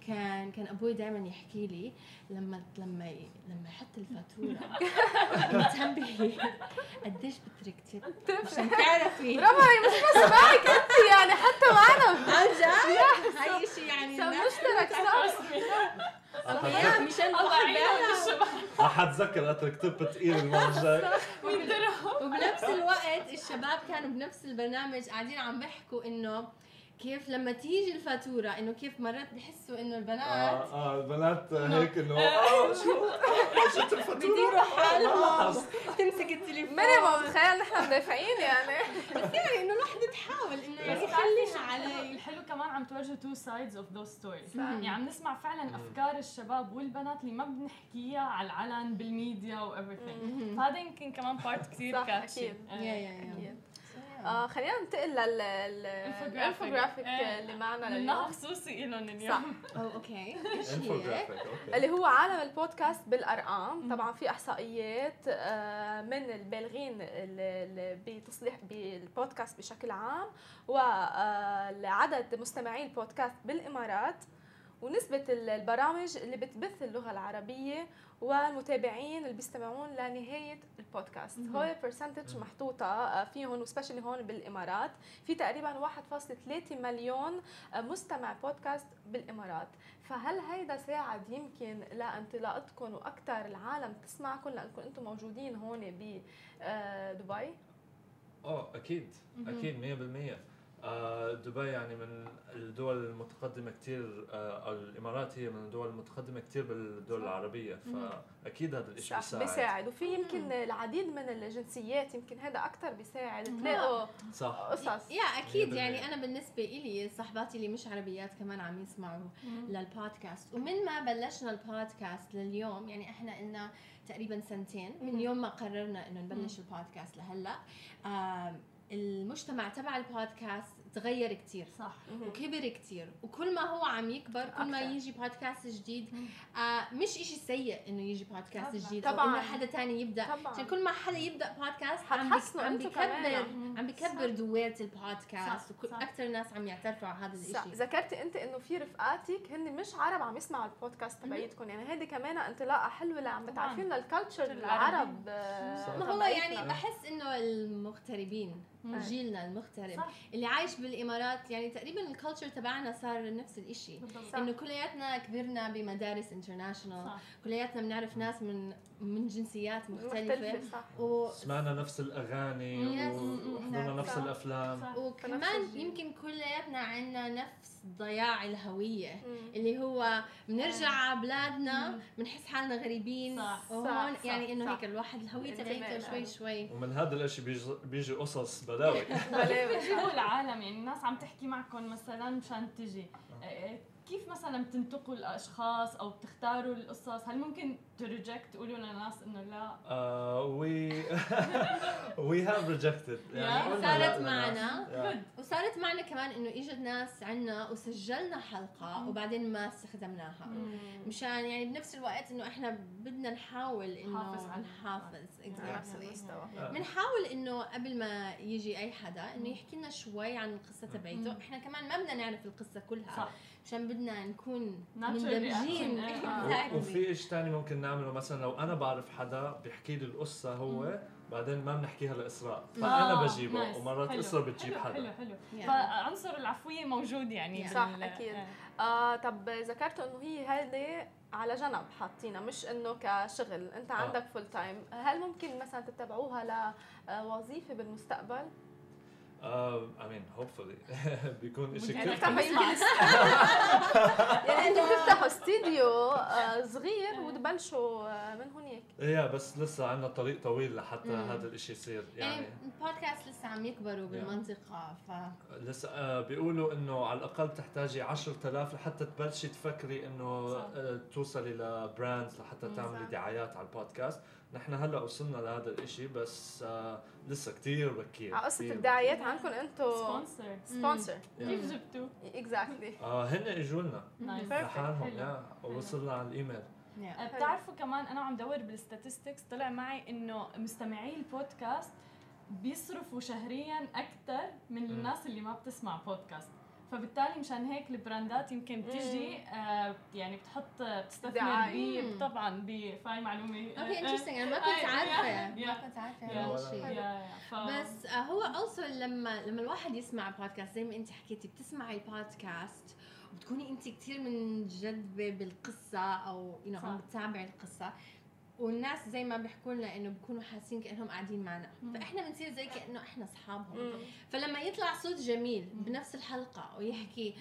كان كان أبوي دائما يحكي لي لما لما لما يحط الفاتورة. انتبهي قديش بترك tip عشان تعرفي. برافو مش بس معك أنت يعني حتى معنا. عن جد؟ هاي شيء يعني مشترك صح. مشان رح اتذكر أترك tip ثقيل المره الجاي الشباب كانوا بنفس البرنامج قاعدين عم بيحكوا إنه كيف لما تيجي الفاتورة إنه كيف مرات بحسوا إنه البنات آه آه البنات هيك إنه آه شو؟ شو الفاتورة؟ بديروا حالهم تمسك التليفون. مريم متخيل نحن مدافعين يعني. بس يعني إنه الواحدة تحاول إنه يعني يخليها علي الحلو كمان عم توجه two sides of those stories يعني عم نسمع فعلا أفكار الشباب والبنات اللي ما بنحكيها على العلن بالميديا و everything. فهذا يمكن كمان part كثير catchy آه خلينا ننتقل للانفوجرافيك إيه. اللي معنا لليوم. خصوصي لهم اليوم. صح okay اللي هو عالم البودكاست بالأرقام. طبعا في إحصائيات آه، من البالغين بتصليح بالبودكاست بشكل عام وعدد مستمعي البودكاست بالإمارات. ونسبة البرامج اللي بتبث اللغة العربية والمتابعين اللي بيستمعون لنهاية البودكاست. هو percentage محطوطة آه، فيهم و specially هون بالإمارات. في تقريبا 1.3 مليون آه، مستمع بودكاست بالإمارات. فهل هيدا ساعد يمكن لانطلاقتكم وأكثر العالم تسمعكم لأنكم أنتم موجودين هون بدبي؟ آه أكيد. أكيد 100% آه، دبي يعني من الدول المتقدمة كثير آه، أو الإمارات هي من الدول المتقدمة كثير بالدول العربية فأكيد هذا الشيء بيساعد. بيساعد. وفي يمكن العديد من الجنسيات يمكن هذا أكثر بيساعد. تلاقوا صح. قصص. يا أكيد. يعني أنا بالنسبة إلي صحباتي اللي مش عربيات كمان عم يسمعوا للبودكاست. ومن ما بلشنا البودكاست لليوم يعني إحنا قلنا تقريبا سنتين من يوم ما قررنا إنه نبلش البودكاست لهلأ المجتمع تبع البودكاست تغير كثير صح. وكبر كثير وكل ما هو عم يكبر كل ما يجي بودكاست جديد. آه مش إشي سيء إنه يجي بودكاست جديد طبعا إنه حدا تاني يبدأ. طبعا. عشان كل ما حدا يبدأ بودكاست عم عم بكبر عم بكبر دوات البودكاست. وأكثر ناس عم يعترفوا على هذا الشيء ذكرتي أنت إنه في رفقاتك هن مش عرب عم يسمعوا البودكاست تبعيتكم. يعني هيدي كمان انطلاقة حلوة اللي عم بتعرفين لل culture العرب ما هو يعني بحس إنه المغتربين جيلنا المغترب. صح. اللي عايش بالإمارات يعني تقريبا ال culture تبعنا صار نفس الشيء إنه كلياتنا كبرنا بمدارس international كلياتنا بنعرف ناس من من جنسيات مختلفة, مختلفة صح. و... سمعنا نفس الأغاني وحضرنا نفس الأفلام. صح. وكمان يمكن كلياتنا عندنا نفس ضياع الهوية مم. اللي هو بنرجع على بلادنا بنحس حالنا غريبين. صح. وهون صح. يعني إنه هيك الواحد الهوية تبعته شوي شوي. ومن هذا الشيء بيجي, بيجي قصص بلاوي. بلاوي العالم يعني الناس عم تحكي معكم مثلا مشان تجي. آه. كيف مثلا بتنتقوا الأشخاص أو بتختاروا القصص؟ هل ممكن to reject تقولوا للناس إنه لا؟ we we have rejected يعني صارت معنا. وصارت معنا كمان إنه إجت ناس عنا وسجلنا حلقة وبعدين ما استخدمناها. مشان يعني بنفس الوقت إنه إحنا بدنا نحاول إنه نحافظ بنحاول إنه قبل ما يجي أي حدا إنه يحكي لنا شوي عن القصة تبعيته. إحنا كمان ما بدنا نعرف القصة كلها. صح. عشان بدنا نكون مندمجين. آه. وفي شيء ثاني ممكن نعمله. مثلا لو أنا بعرف حدا بيحكي لي القصة هو بعدين ما بنحكيها لاسراء فأنا آه. بجيبه ومرات اسراء بتجيب حدا. حلو حلو. Yeah. فعنصر العفوية موجود يعني. صح أكيد. آه. آه طب ذكرتوا إنه هي هذه على جنب حاطينها مش إنه كشغل. أنت عندك full time هل ممكن مثلا تتبعوها لوظيفة بالمستقبل؟ I mean hopefully بيكون شيء كثير يعني أنتم بتفتحوا استديو آه، صغير وتبلشوا آه، من هناك. يا بس لسه عندنا طريق طويل لحتى هذا الشيء يصير. يعني, يعني البودكاست لسه عم يكبروا بالمنطقة ف لسه آه، بيقولوا إنه على الأقل بتحتاجي 10000 لحتى تبلشي تفكري إنه توصلي ل brands لحتى تعملي دعايات على البودكاست. نحن هلا وصلنا لهذا الشيء بس آه لسه كثير بكير على قصة الدعايات عندكم أنتم sponsor sponsor كيف جبتوا؟ exactly آه هن إجوا لنا. لحالهم يا ووصلنا على الإيميل. آه، بتعرفوا كمان أنا عم دور بال statistics طلع معي إنه مستمعي البودكاست بيصرفوا شهريا أكثر من الناس اللي ما بتسمع بودكاست فبالتالي مشان هيك ال brandات يمكن بتجي آه يعني بتحط بتستثمر ب طبعا بفاي معلومة أوكي interesting أنا ما كنت عارفة. ما كنت عارفة. هذا الشيء بس آه هو also لما لما الواحد يسمع بودكاست زي ما انت حكيتي بتسمعي البودكاست وبتكوني انت كثير منجذبه بالقصة أو you عم بتتابعي القصة. والناس زي ما بيحكوا لنا إنه بيكونوا حاسين كأنهم قاعدين معنا. فإحنا بنصير زي كأنه إحنا أصحابهم. فلما يطلع صوت جميل بنفس الحلقة ويحكي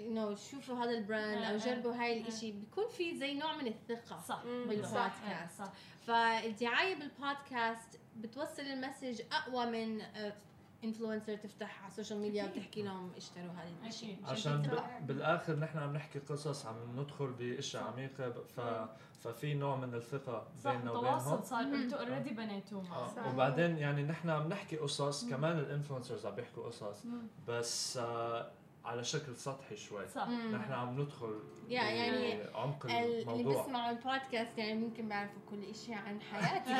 إنه شوفوا هذا ال brand أو جربوا هاي الإشي بيكون في زي نوع من الثقة صح. بالبودكاست فالدعاية بالبودكاست بتوصل ال message أقوى من آه، influencer تفتح على السوشيال ميديا وتحكي لهم اشتروا هذا الشيء عشان بالآخر نحن عم نحكي قصص عم ندخل بأشياء عميقة ف... ففي نوع من الثقة بيننا وبينهم. تواصل صار أنتم already بنيتوه آه. وبعدين يعني نحن عم نحكي قصص كمان ال influencers عم بيحكوا قصص بس آه على شكل سطحي شوي. صح. نحن عم ندخل يا يعني عمق اللي الموضوع. بيسمعوا البودكاست يعني ممكن بيعرفوا كل شيء عن حياتي.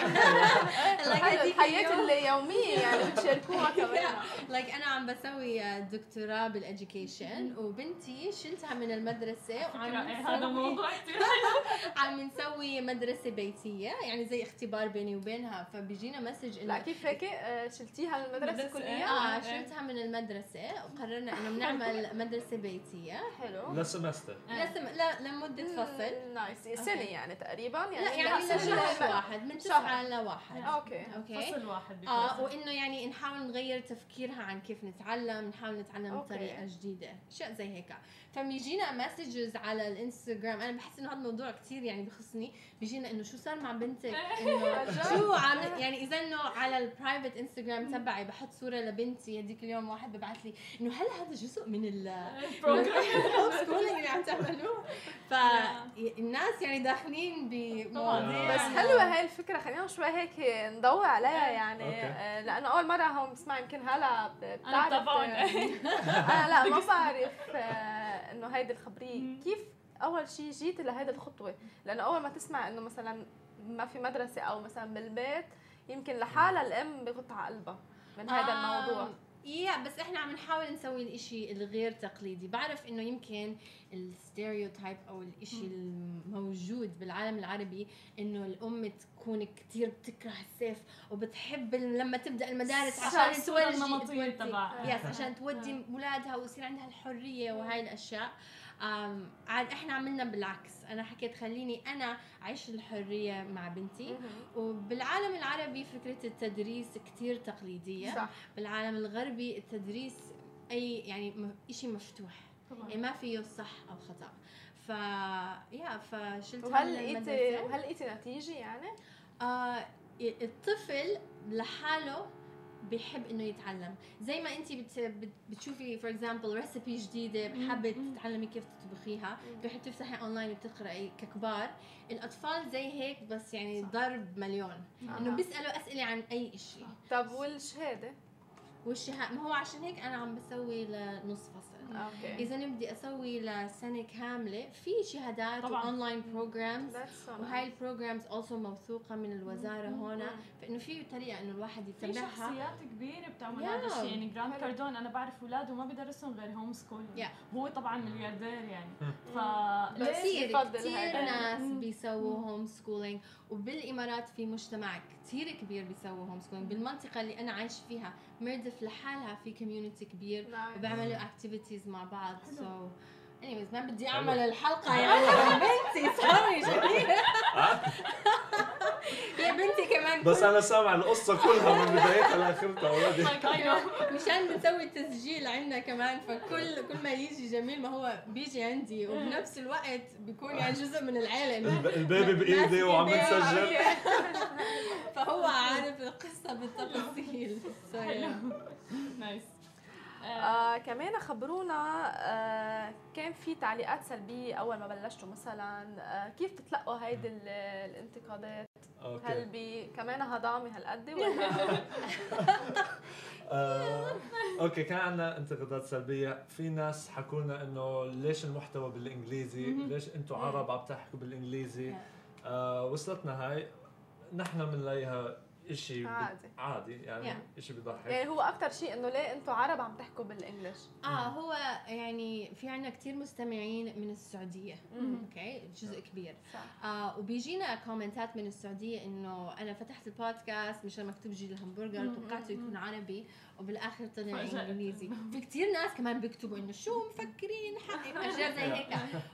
الحياة اليومية يعني بتشاركوها كمان. like أنا عم بسوي دكتوراه بال education وبنتي شلتها من المدرسة وعم هذا موضوع عم نسوي مدرسة بيتية يعني زي اختبار بيني وبينها. فبيجينا message لا كيف هيك؟ آه، شلتيها من المدرسة كلية؟ آه شلتها من المدرسة وقررنا إنه بنعمل مدرسة بيتية حلو. ل semester لسم... لا لمدة فصل. nice سنة يعني تقريبا؟ يعني لا يعني لشهر واحد من تسعة لواحد أوكي. أوكي. فصل واحد آه وإنه يعني نحاول نغير تفكيرها عن كيف نتعلم نحاول نتعلم. بطريقة جديدة اشياء زي هيك. فبيجينا messages على الإنستغرام أنا بحس إنه هذا الموضوع كثير يعني بخصني بيجينا إنه شو صار مع بنتك؟ إنه شو عم يعني إذا إنه على ال private انستغرام تبعي بحط صورة لبنتي هذيك اليوم واحد ببعث لي إنه هل هذا جزء من ال ال home schooling اللي عم تعملوه. فالناس يعني داخلين بمواضيع بس حلوة هاي الفكرة. خلينا شوي هيك نضوي عليها يعني. آه، لأنه أول مرة هون بسمع يمكن هلا ب- أنا بتعرف طبعا. أنا لا ما بعرف آه، إنه هيدي الخبرية. كيف أول شيء جيت لهيدي الخطوة؟ لأنه أول ما تسمع إنه مثلا ما في مدرسة أو مثلا بالبيت يمكن لحالها الأم بغط على قلبها من هذا الموضوع. يا بس إحنا عم نحاول نسوي الإشي الغير تقليدي. بعرف إنه يمكن ال stereotype أو الإشي الموجود بالعالم العربي إنه الأم تكون كتير بتكره الصيف وبتحب لما تبدأ المدارس عشان تبع- yes عشان تودي اولادها ويصير عندها الحرية وهاي الأشياء. عاد إحنا عملنا بالعكس. أنا حكيت خليني أنا أعيش الحرية مع بنتي. وبالعالم العربي فكرة التدريس كتير تقليدية. صح. بالعالم الغربي التدريس أي يعني إشي مفتوح. يعني ما فيه صح أو خطأ. ف يا فشلت وهل لقيتي وهل لقيتي نتيجة يعني؟ آه الطفل لحاله بيحب إنه يتعلم. زي ما انت بت... بت... بتشوفي for example recipe جديدة حابه تتعلمي كيف تطبخيها. بتروحي تفتحي اونلاين وبتقرأي ككبار. الأطفال زي هيك بس يعني ضرب مليون. إنه بيسألوا أسئلة عن أي شيء طب والشهادة؟ والشهاده ما هو عشان هيك أنا عم بسوي لنص فصل. أوكي إذا بدي أسوي لسنة كاملة في شهادات طبعاً. و online programs وهاي ال programs also موثوقة من الوزارة هون فإنه في طريقة إنه الواحد في يتبعها. شخصيات كبيرة بتعمل Yeah. هذا الشيء. يعني جرانت. كاردون أنا بعرف اولاده ما بدرسهم غير home school Yeah. هو طبعا ملياردير يعني. ف ليش كثير كثير؟ ناس مم. بيسووا هوم سكولينج وبالإمارات في مجتمع كثير كبير بيسووا هوم سكولينج بالمنطقة اللي أنا عايش فيها مردف لحالها في كوميونتي كبير Nice. وبيعملوا اكتيفيتيز مع بعض. سو anyways ما بدي. أعمل الحلقة. يعني بنتي سوري شديد يا بنتي كمان بس أنا سامع القصة كلها من بدايتها لآخرتها اوريدي I know مشان بنسوي تسجيل عندنا كمان فكل كل ما يجي جميل ما هو بيجي عندي وبنفس الوقت بيكون يعني جزء من العيله البيبي بايدي وعم نسجل. فهو عارف القصة بالتفاصيل. نايس آه كمان خبرونا آه كان في تعليقات سلبية أول ما بلشتوا مثلا آه كيف تتلقوا هيدي ال- الانتقادات؟ هل أوكي بي كمان هضامي هالقد ولا؟ آه، أوكي كان عندنا انتقادات سلبية. في ناس حكوا لنا إنه ليش المحتوى بالإنجليزي؟ ليش أنتم عرب عم تحكوا بالإنجليزي؟ آه وصلتنا هاي. نحن بنلاقيها إشي عادي. عادي يعني Yeah. إشي بضحك يعني هو أكتر شيء إنه ليه أنتوا عرب عم تحكوا بال English؟ آه هو يعني في عندنا كثير مستمعين من السعودية. أوكي جزء كبير. صح. آه وبيجينا commentات من السعودية إنه أنا فتحت البودكاست مشان مكتوب جيل الهمبرجر توقعته يكون عربي وبالآخر طلع. إنجليزي. في كثير ناس كمان بيكتبوا إنه شو مفكرين؟ حق اشياء زي هيك.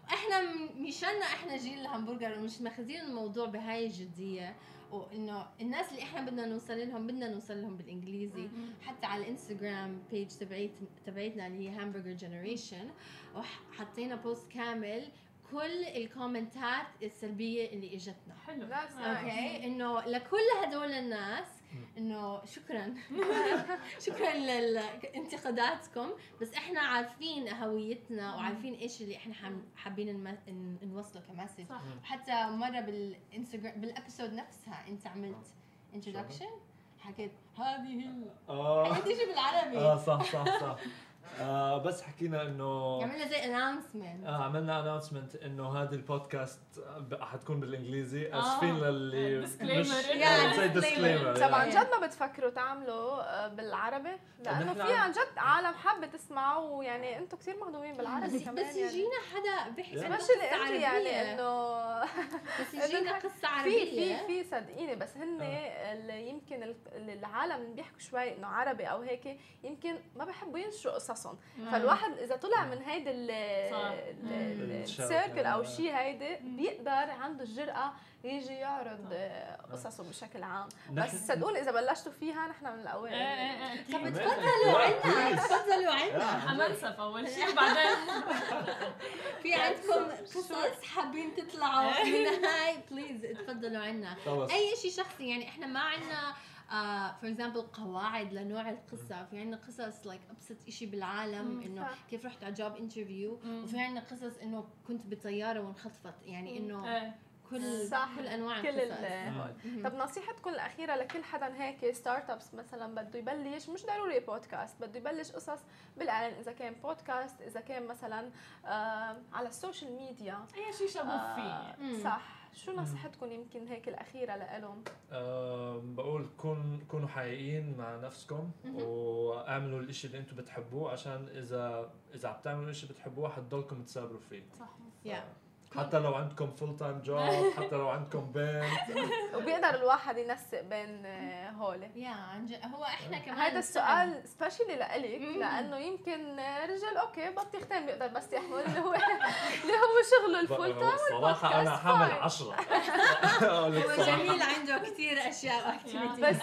إحنا مشاننا إحنا جيل الهمبرجر ومش ماخذين الموضوع بهاي الجدية. وانه الناس اللي إحنا بدنا نوصل لهم بدنا نوصل لهم بالإنجليزي. حتى على الإنستغرام page تبعيت تبعتنا اللي هي Hamburger Generation وحطينا post كامل كل الكومنتات السلبية اللي إجتنا. حلو. okay إنه لكل هدول الناس إنه شكرا. شكرا لانتقاداتكم. بس إحنا عارفين هويتنا وعارفين إيش اللي إحنا حابين نوصله ك message. صح. وحتى مرة بالانستغرام بال episode نفسها أنت عملت introduction حكيت هذه ال آه. حكيت شيء بالعربي. آه صح صح صح. آه بس حكينا إنه عملنا زي announcement آه عملنا announcement إنه هذه البودكاست حتكون بالإنجليزي آه. اسفين للي Disclaimer. Yeah, زي disclaimer. ديسكليمر طب عن جد ما بتفكروا تعملوا آه، بالعربي؟ لأنه في عن جد عالم حابه تسمع ويعني أنتم كثير مهضومين بالعربي بس كمان بس يعني. يجينا حدا بيحكي قصة انت يعني. انه بس يجينا قصة في عربية في في صدقيني بس هن اللي يمكن العالم اللي بيحكوا شوي إنه عربي أو هيك يمكن ما بيحبوا ينشروا قصصهم فالواحد إذا طلع من مم. ال circle أو. شيء هيدي بيقدر عنده الجرأة يجي يعرض قصصه بشكل عام. بس صدقوني إذا بلشتوا فيها نحن من الأوائل. إيه إيه إيه طب. تفضلوا عنا. تفضلوا عنا. حننسف أول شيء وبعدين. في عندكم قصص حابين تطلعوا من هاي؟ please تفضلوا عنا. أي شيء شخصي يعني إحنا ما عندنا for example قواعد لنوع القصة. في عندنا قصص like أبسط شيء بالعالم إنه. كيف رحت على job interview. وفي عندنا قصص إنه كنت بطياره وانخطفت. يعني إنه إيه. كل صح. كل أنواع كل. طب نصيحتكم الأخيرة لكل حدا هيك startups مثلا بده يبلش مش ضروري بودكاست بده يبلش قصص بالإعلان إذا كان بودكاست إذا كان مثلا آه على ال social media أي شيء شغوف فيه. آه. صح. شو نصيحتكم يمكن هيك الأخيرة لإلهم؟ آه بقول كون كونوا حقيقيين مع نفسكم. واعملوا الإشي اللي أنتم بتحبوه عشان اذا إذا عم تعملوا اشي بتحبوه حتضلكم تثابروا فيه صح Yeah. حتى لو عندكم فول تايم جوب حتى لو عندكم بنت وبيقدر الواحد ينسق بين آه، هولي يا عن جد هو إحنا كمان هذا. السؤال سبيشلي لإلك مم. لأنه يمكن رجال أوكي بطيختين بيقدر بس يحمل اللي هو اللي هو شغله الفول تايم أنا والبودكاست حامل فاين. عشرة أقول لك هو صراحة. جميل عنده كثير أشياء بس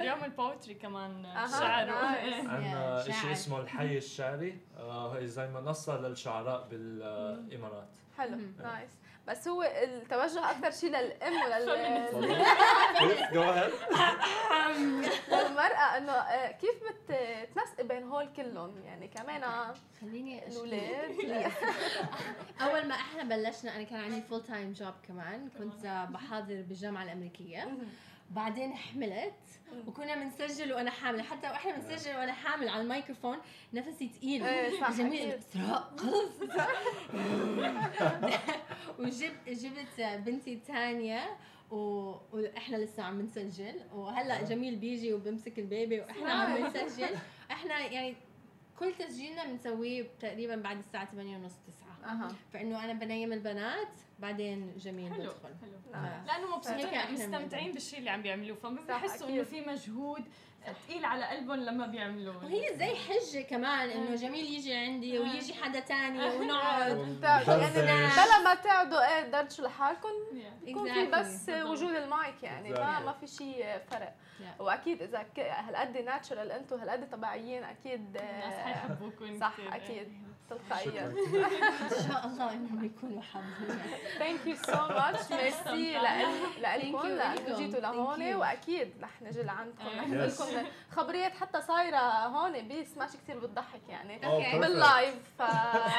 بيعمل بوتري كمان أها، شعر نايس. عندنا شيء. اسمه الحي الشعري آه، هي زي منصة للشعراء بالإمارات حلو مم. nice. بس هو التوجه أكثر شيء للأم ولل للمرأة إنه آه، كيف بتنسقي بين هول كلهم؟ يعني كمان خليني أشوف. الأولاد. أول ما إحنا بلشنا أنا كان عندي full-time job كمان. كنت بحاضر بالجامعة الأمريكية. بعدين حملت وكنا بنسجل وأنا حاملة. حتى وإحنا بنسجل وأنا حامل على الميكروفون نفسي ثقيل إيه، جميل. اسراء خلص وجبت جبت بنتي الثانية و... وإحنا لسه عم نسجل وهلأ جميل بيجي وبمسك البيبي وإحنا عم نسجل إحنا يعني كل تسجيلنا بنسويه تقريبا بعد الساعة 8 ونص 9 أها. فإنه أنا بنيم البنات بعدين جميل حلو بدخل حلو نايس. لأنه مبسوطين إحنا مستمتعين. بالشيء اللي عم بيعملوه فما صح، بيحسوا إنه. في مجهود ثقيل على قلبهم لما بيعملوه وهي زي حجة كمان إنه جميل يجي عندي ويجي حدا تاني ونقعد يعني. بلا ما تقعدوا إيه تدردشوا لحالكم. يكون في. بس. وجود المايك يعني ما. ما في شيء فرق Yeah. وأكيد إذا هالقد ناتشرال أنتم هالقد طبيعيين أكيد الناس آه، حيحبوكم صح. أكيد تلقائيا إن شاء الله انهم يكونوا حابين thank you so much merci لكم Thank you. لأنه. جيتوا Thank لهون. you. وأكيد رح نجي لعندكم رح. نقول لكم خبريات حتى صايرة هون. بسماشي كثير بتضحك يعني. Perfect. بال live. ف...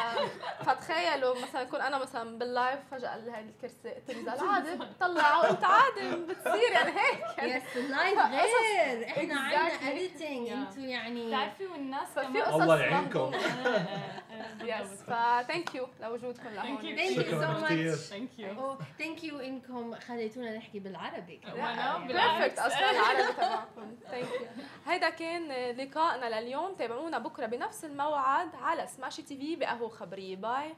فتخيلوا مثلا كون أنا مثلا بال live فجأة هاي الكرسي تنزل. عادي. بتطلعوا انت عادي. بتصير يعني هيك. يعني yes ال live غير. إحنا عندنا. editing. إنتوا يعني بتعرفي والناس الله يعينكم. yes ف thank you لوجودكم Thank لهون you. Thank you شكراً so كتير. much. ثانك يو ثانك يو إنكم خليتونا نحكي بالعربي. perfect أصلا العربي تبعكم. thank you هيدا كان لقائنا لليوم. تابعونا بكرة بنفس الموعد على سماشي TV بقهوة خبرية. bye